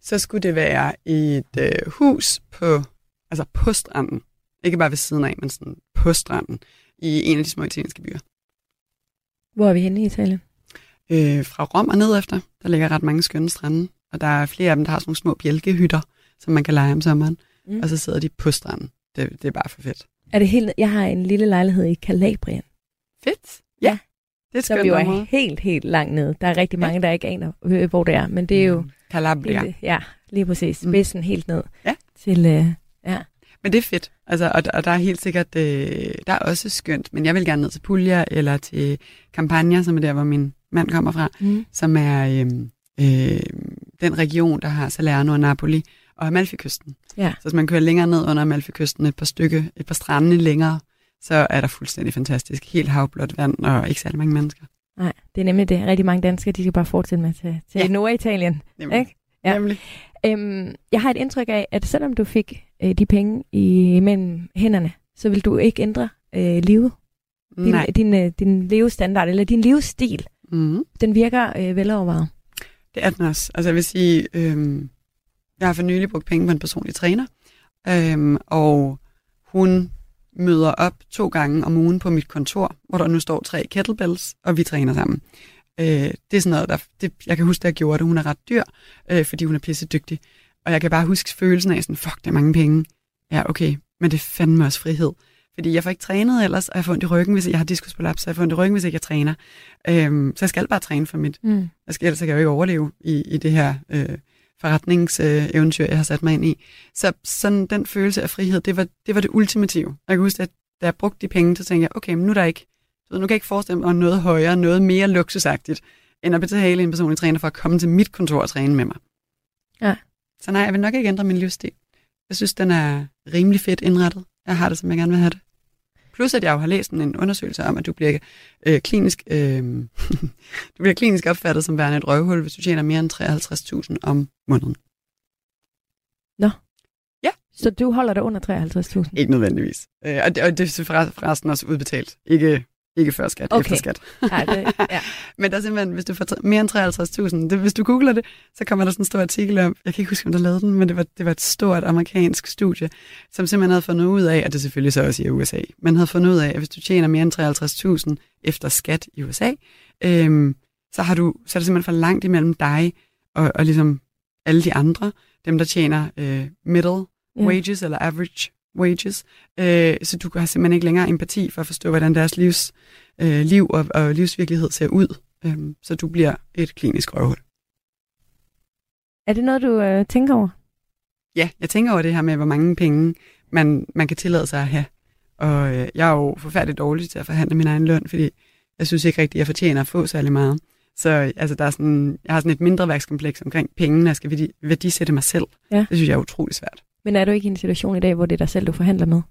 Så skulle det være et øh, hus på, altså på stranden. Ikke bare ved siden af, men sådan på stranden i en af de små italienske byer. Hvor er vi henne i Italien? Øh, fra Rom og ned efter. Der ligger ret mange skønne strande. Og der er flere af dem, der har sådan nogle små bjælkehytter, som man kan lege om sommeren. Mm. Og så sidder de på stranden. Det, det er bare for fedt. Er det helt... Jeg har en lille lejlighed i Calabrien. Fedt. Ja. Det er Som jo er helt, helt langt nede. Der er rigtig mange, ja. der ikke aner, øh, hvor det er. Men det er jo... Mm. Calabria. Helt, ja, lige præcis. Mm. Spidsen mm. helt ned. Ja. Til, øh, ja. Men det er fedt. Altså, og, og der er helt sikkert, øh, der er også skønt, men jeg vil gerne ned til Puglia eller til Campania, som er der, hvor min mand kommer fra, mm. som er øh, øh, den region, der har Salerno og Napoli og Amalfi-kysten. Ja. Så hvis man kører længere ned under Amalfi-kysten, et par stykke, et par strande længere, så er der fuldstændig fantastisk. Helt havblåt vand og ikke særlig mange mennesker. Nej, det er nemlig det. Rigtig mange danskere, de skal bare fortsætte med til, til ja. Norditalien. Nemlig. Ikke? Ja. Nemlig. Øhm, jeg har et indtryk af, at selvom du fik øh, de penge i, mellem hænderne, så vil du ikke ændre øh, livet. Din, Nej. din, øh, din levestandard, eller din livsstil, Mm. den virker øh, velovervejet. Det er den også. Altså jeg vil sige, øhm, jeg har for nylig brugt penge på en personlig træner, øhm, og hun møder op to gange om ugen på mit kontor, hvor der nu står tre kettlebells, og vi træner sammen. Øh, det er sådan noget, der, det, jeg kan huske, da jeg gjorde det. Hun er ret dyr, øh, fordi hun er pisse dygtig. Og jeg kan bare huske følelsen af sådan, fuck, det er mange penge. Ja, okay, men det er fandme også frihed. Fordi jeg får ikke trænet ellers, og jeg får ondt i ryggen, hvis jeg har diskusprolaps, så jeg får ondt i ryggen, hvis ikke jeg træner. Øhm, så jeg skal bare træne for mit. Mm. Jeg skal, ellers kan jeg jo ikke overleve i, i det her øh, forretningseventyr, øh, jeg har sat mig ind i. Så sådan den følelse af frihed, det var det, var det ultimative. Jeg kan huske, at da jeg brugte de penge, så tænkte jeg, okay, men nu er der ikke, så nu kan jeg ikke forestille mig noget højere, noget mere luksusagtigt, end at betale en personlig træner for at komme til mit kontor og træne med mig. Ja. Så nej, jeg vil nok ikke ændre min livsstil. Jeg synes, den er rimelig fedt indrettet. Jeg har det, som jeg gerne vil have det. Plus at jeg jo har læst en undersøgelse om, at du bliver øh, klinisk, øh, du bliver klinisk opfattet som værende et røvhul, hvis du tjener mere end 53.000 om måneden. Så du holder dig under 53.000? Ikke nødvendigvis. Øh, og, det, og det er forresten også udbetalt. Ikke, ikke før skat, Okay. efter skat. Ja, det, ja. Men der er simpelthen, hvis du får mere end 53.000, det, hvis du googler det, så kommer der sådan en stor artikel om, jeg kan ikke huske, om der lavede den, men det var, det var et stort amerikansk studie, som simpelthen havde fundet ud af, og det er selvfølgelig så også i USA, men havde fundet ud af, at hvis du tjener mere end 53.000 efter skat i USA, øhm, så, har du, så er det simpelthen for langt imellem dig og, og ligesom alle de andre, dem der tjener øh, middle Ja. wages eller average wages, øh, så du har simpelthen ikke længere empati for at forstå, hvordan deres livs, øh, liv og, og livsvirkelighed ser ud. Øh, så du bliver et klinisk røvhul. Er det noget, du øh, tænker over? Ja, jeg tænker over det her med, hvor mange penge man, man kan tillade sig at have. Og øh, jeg er jo forfærdeligt dårlig til at forhandle min egen løn, fordi jeg synes ikke rigtigt, at jeg fortjener at få særlig meget. Så altså, der er sådan, jeg har sådan et mindre værkskompleks omkring pengene, jeg skal værdi, værdisætte mig selv. Ja. Det synes jeg er utrolig svært. Men er du ikke i en situation i dag, hvor det er dig selv, du forhandler med?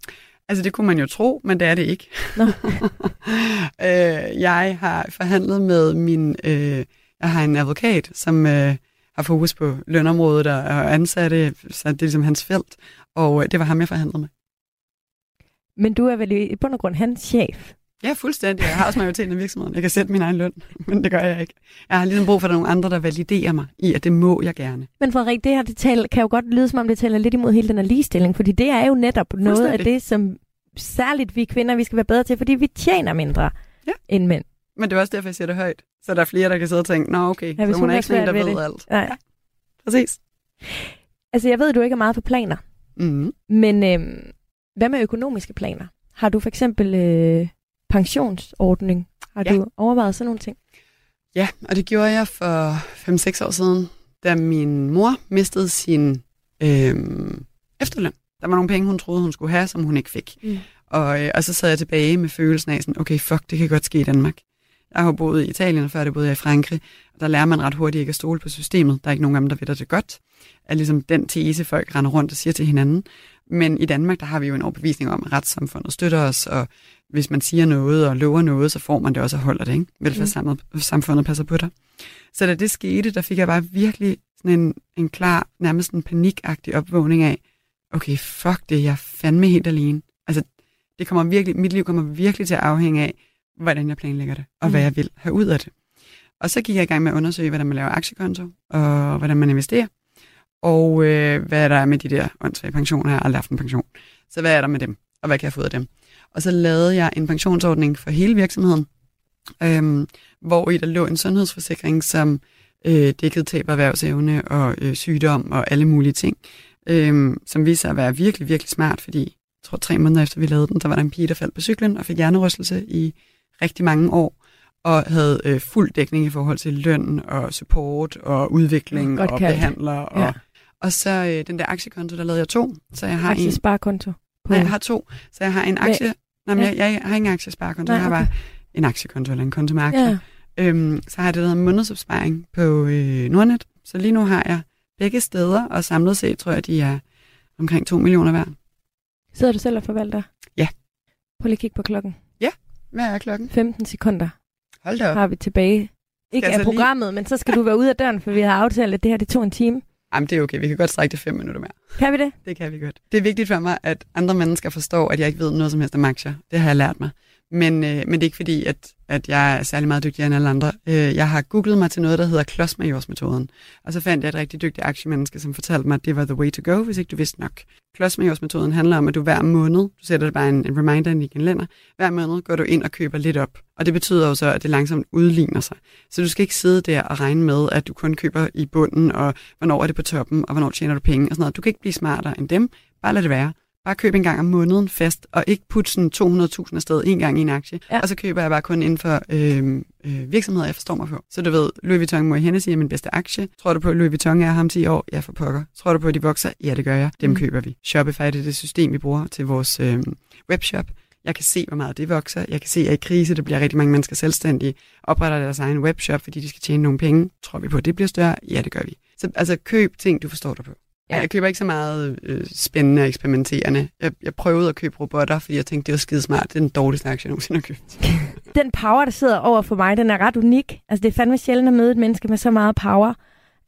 Altså, det kunne man jo tro, men det er det ikke. Nå. øh, jeg har forhandlet med min... Øh, jeg har en advokat, som øh, har fokus på lønområdet og, og ansatte, så det er ligesom hans felt. Og øh, det var ham, jeg forhandlede med. Men du er vel i bund og grund hans chef? Ja, fuldstændig. Jeg har også majoriteten af virksomheden. Jeg kan sætte min egen løn, men det gør jeg ikke. Jeg har ligesom brug for, at der er nogle andre, der validerer mig i, at det må jeg gerne. Men Frederik, det her det taler, kan jo godt lyde, som om det taler lidt imod hele den her ligestilling, fordi det er jo netop noget af det, som særligt vi kvinder, vi skal være bedre til, fordi vi tjener mindre Ja. end mænd. Men det er også derfor, jeg siger det højt. Så der er flere, der kan sidde og tænke, nå okay, Ja, ja, så hun er ikke sådan der ved ved alt. Nej. Præcis. Altså, jeg ved, du ikke er meget på planer, Mm. men øhm, hvad med økonomiske planer? Har du for eksempel øh, pensionsordning? Har Ja. du overvejet sådan nogle ting? Ja, og det gjorde jeg for 5-6 år siden, da min mor mistede sin øhm, efterløn. Der var nogle penge, hun troede, hun skulle have, som hun ikke fik. Mm. Og, øh, og så sad jeg tilbage med følelsen af sådan, okay, fuck, det kan godt ske i Danmark. Jeg har boet i Italien, og før det boede jeg i Frankrig, og der lærer man ret hurtigt ikke at stole på systemet. Der er ikke nogen af dem, der ved, det godt. Er ligesom den tese, folk render rundt og siger til hinanden. Men i Danmark, der har vi jo en overbevisning om, at retssamfundet støtter os, og hvis man siger noget og lover noget, så får man det også og holder det. Ikke? Velfærdssamfundet passer på dig. Så da det skete, der fik jeg bare virkelig sådan en, en klar, nærmest en panikagtig opvågning af, okay, fuck det, jeg er fandme helt alene. Altså, det kommer virkelig, mit liv kommer virkelig til at afhænge af, hvordan jeg planlægger det, og mm. hvad Mm. jeg vil have ud af det. Og så gik jeg i gang med at undersøge, hvordan man laver aktiekonto, og hvordan man investerer, og øh, hvad der er med de der åndssvage pensioner. Jeg har aldrig haft en pension. Så hvad er der med dem, og hvad kan jeg få ud af dem? Og så lavede jeg en pensionsordning for hele virksomheden, øhm, hvor i der lå en sundhedsforsikring, som øh, dækkede tab af erhvervsevne og øh, sygdom og alle mulige ting, øhm, som viste sig at være virkelig, virkelig smart, fordi jeg tror tre måneder efter vi lavede den, der var der en pige, der faldt på cyklen og fik hjernerystelse i rigtig mange år, og havde øh, fuld dækning i forhold til løn og support og udvikling Godt og kaldt. behandler. Og, Ja. og så øh, den der aktiekonto, der lavede jeg to. Så jeg har en, Aktiesparekonto? Nej, jeg har to. Så jeg har en aktie, nej, men Ja. jeg, jeg, har ingen aktiesparekonto, Nej, jeg har okay. bare en aktiekonto eller en konto med aktier. ja. Øhm, så har jeg det, der hedder månedsopsparing på øh, Nordnet. Så lige nu har jeg begge steder, og samlet set tror jeg, de er omkring 2 millioner hver. Sidder du selv og forvalter? Ja. Prøv lige at kigge på klokken. Hvad er klokken? 15 sekunder Hold da op. har vi tilbage. Ikke af så lige- programmet, men så skal du være ude af døren, for vi har aftalt, at det her det tog en time. Jamen, det er okay. Vi kan godt strække det fem minutter mere. Kan vi det? Det kan vi godt. Det er vigtigt for mig, at andre mennesker forstår, at jeg ikke ved noget som helst om aktier. Det har jeg lært mig. Men, øh, men det er ikke fordi, at, at jeg er særlig meget dygtigere end alle andre. Øh, jeg har googlet mig til noget, der hedder klodsmajorsmetoden. Og så fandt jeg et rigtig dygtigt aktiemenneske, som fortalte mig, at det var the way to go, hvis ikke du vidste nok. Klodsmajorsmetoden handler om, at du hver måned, du sætter bare en, en reminder i din kalender, hver måned går du ind og køber lidt op. Og det betyder jo så, at det langsomt udligner sig. Så du skal ikke sidde der og regne med, at du kun køber i bunden, og hvornår er det på toppen, og hvornår tjener du penge og sådan noget. Du kan ikke blive smartere end dem. Bare lad det være. Bare køb en gang om måneden fast, og ikke putte sådan 200.000 afsted en gang i en aktie. Ja. Og så køber jeg bare kun inden for øh, øh, virksomheder, jeg forstår mig på. Så du ved, Louis Vuitton må Hennessy er min bedste aktie. Tror du på, at Louis Vuitton er ham 10 år? Ja, for pokker. Tror du på, at de vokser? Ja, det gør jeg. Dem mm. køber vi. Shopify det er det system, vi bruger til vores øh, webshop. Jeg kan se, hvor meget det vokser. Jeg kan se, at i krise, der bliver rigtig mange mennesker selvstændige, opretter deres egen webshop, fordi de skal tjene nogle penge. Tror vi på, at det bliver større? Ja, det gør vi. Så altså, køb ting, du forstår dig på. Ja. Jeg køber ikke så meget øh, spændende og eksperimenterende. Jeg, jeg prøvede at købe robotter, fordi jeg tænkte, det var skide smart. Det er den dårligste aktie, jeg nogensinde har købt. den power, der sidder over for mig, den er ret unik. Altså, det er fandme sjældent at møde et menneske med så meget power.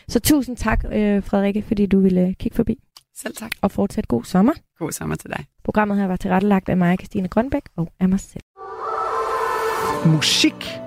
Så tusind tak, øh, Frederikke, fordi du ville kigge forbi. Selv tak. Og fortsat god sommer. God sommer til dig. Programmet her var tilrettelagt af mig, Christine Grønbæk, og af mig selv. Musik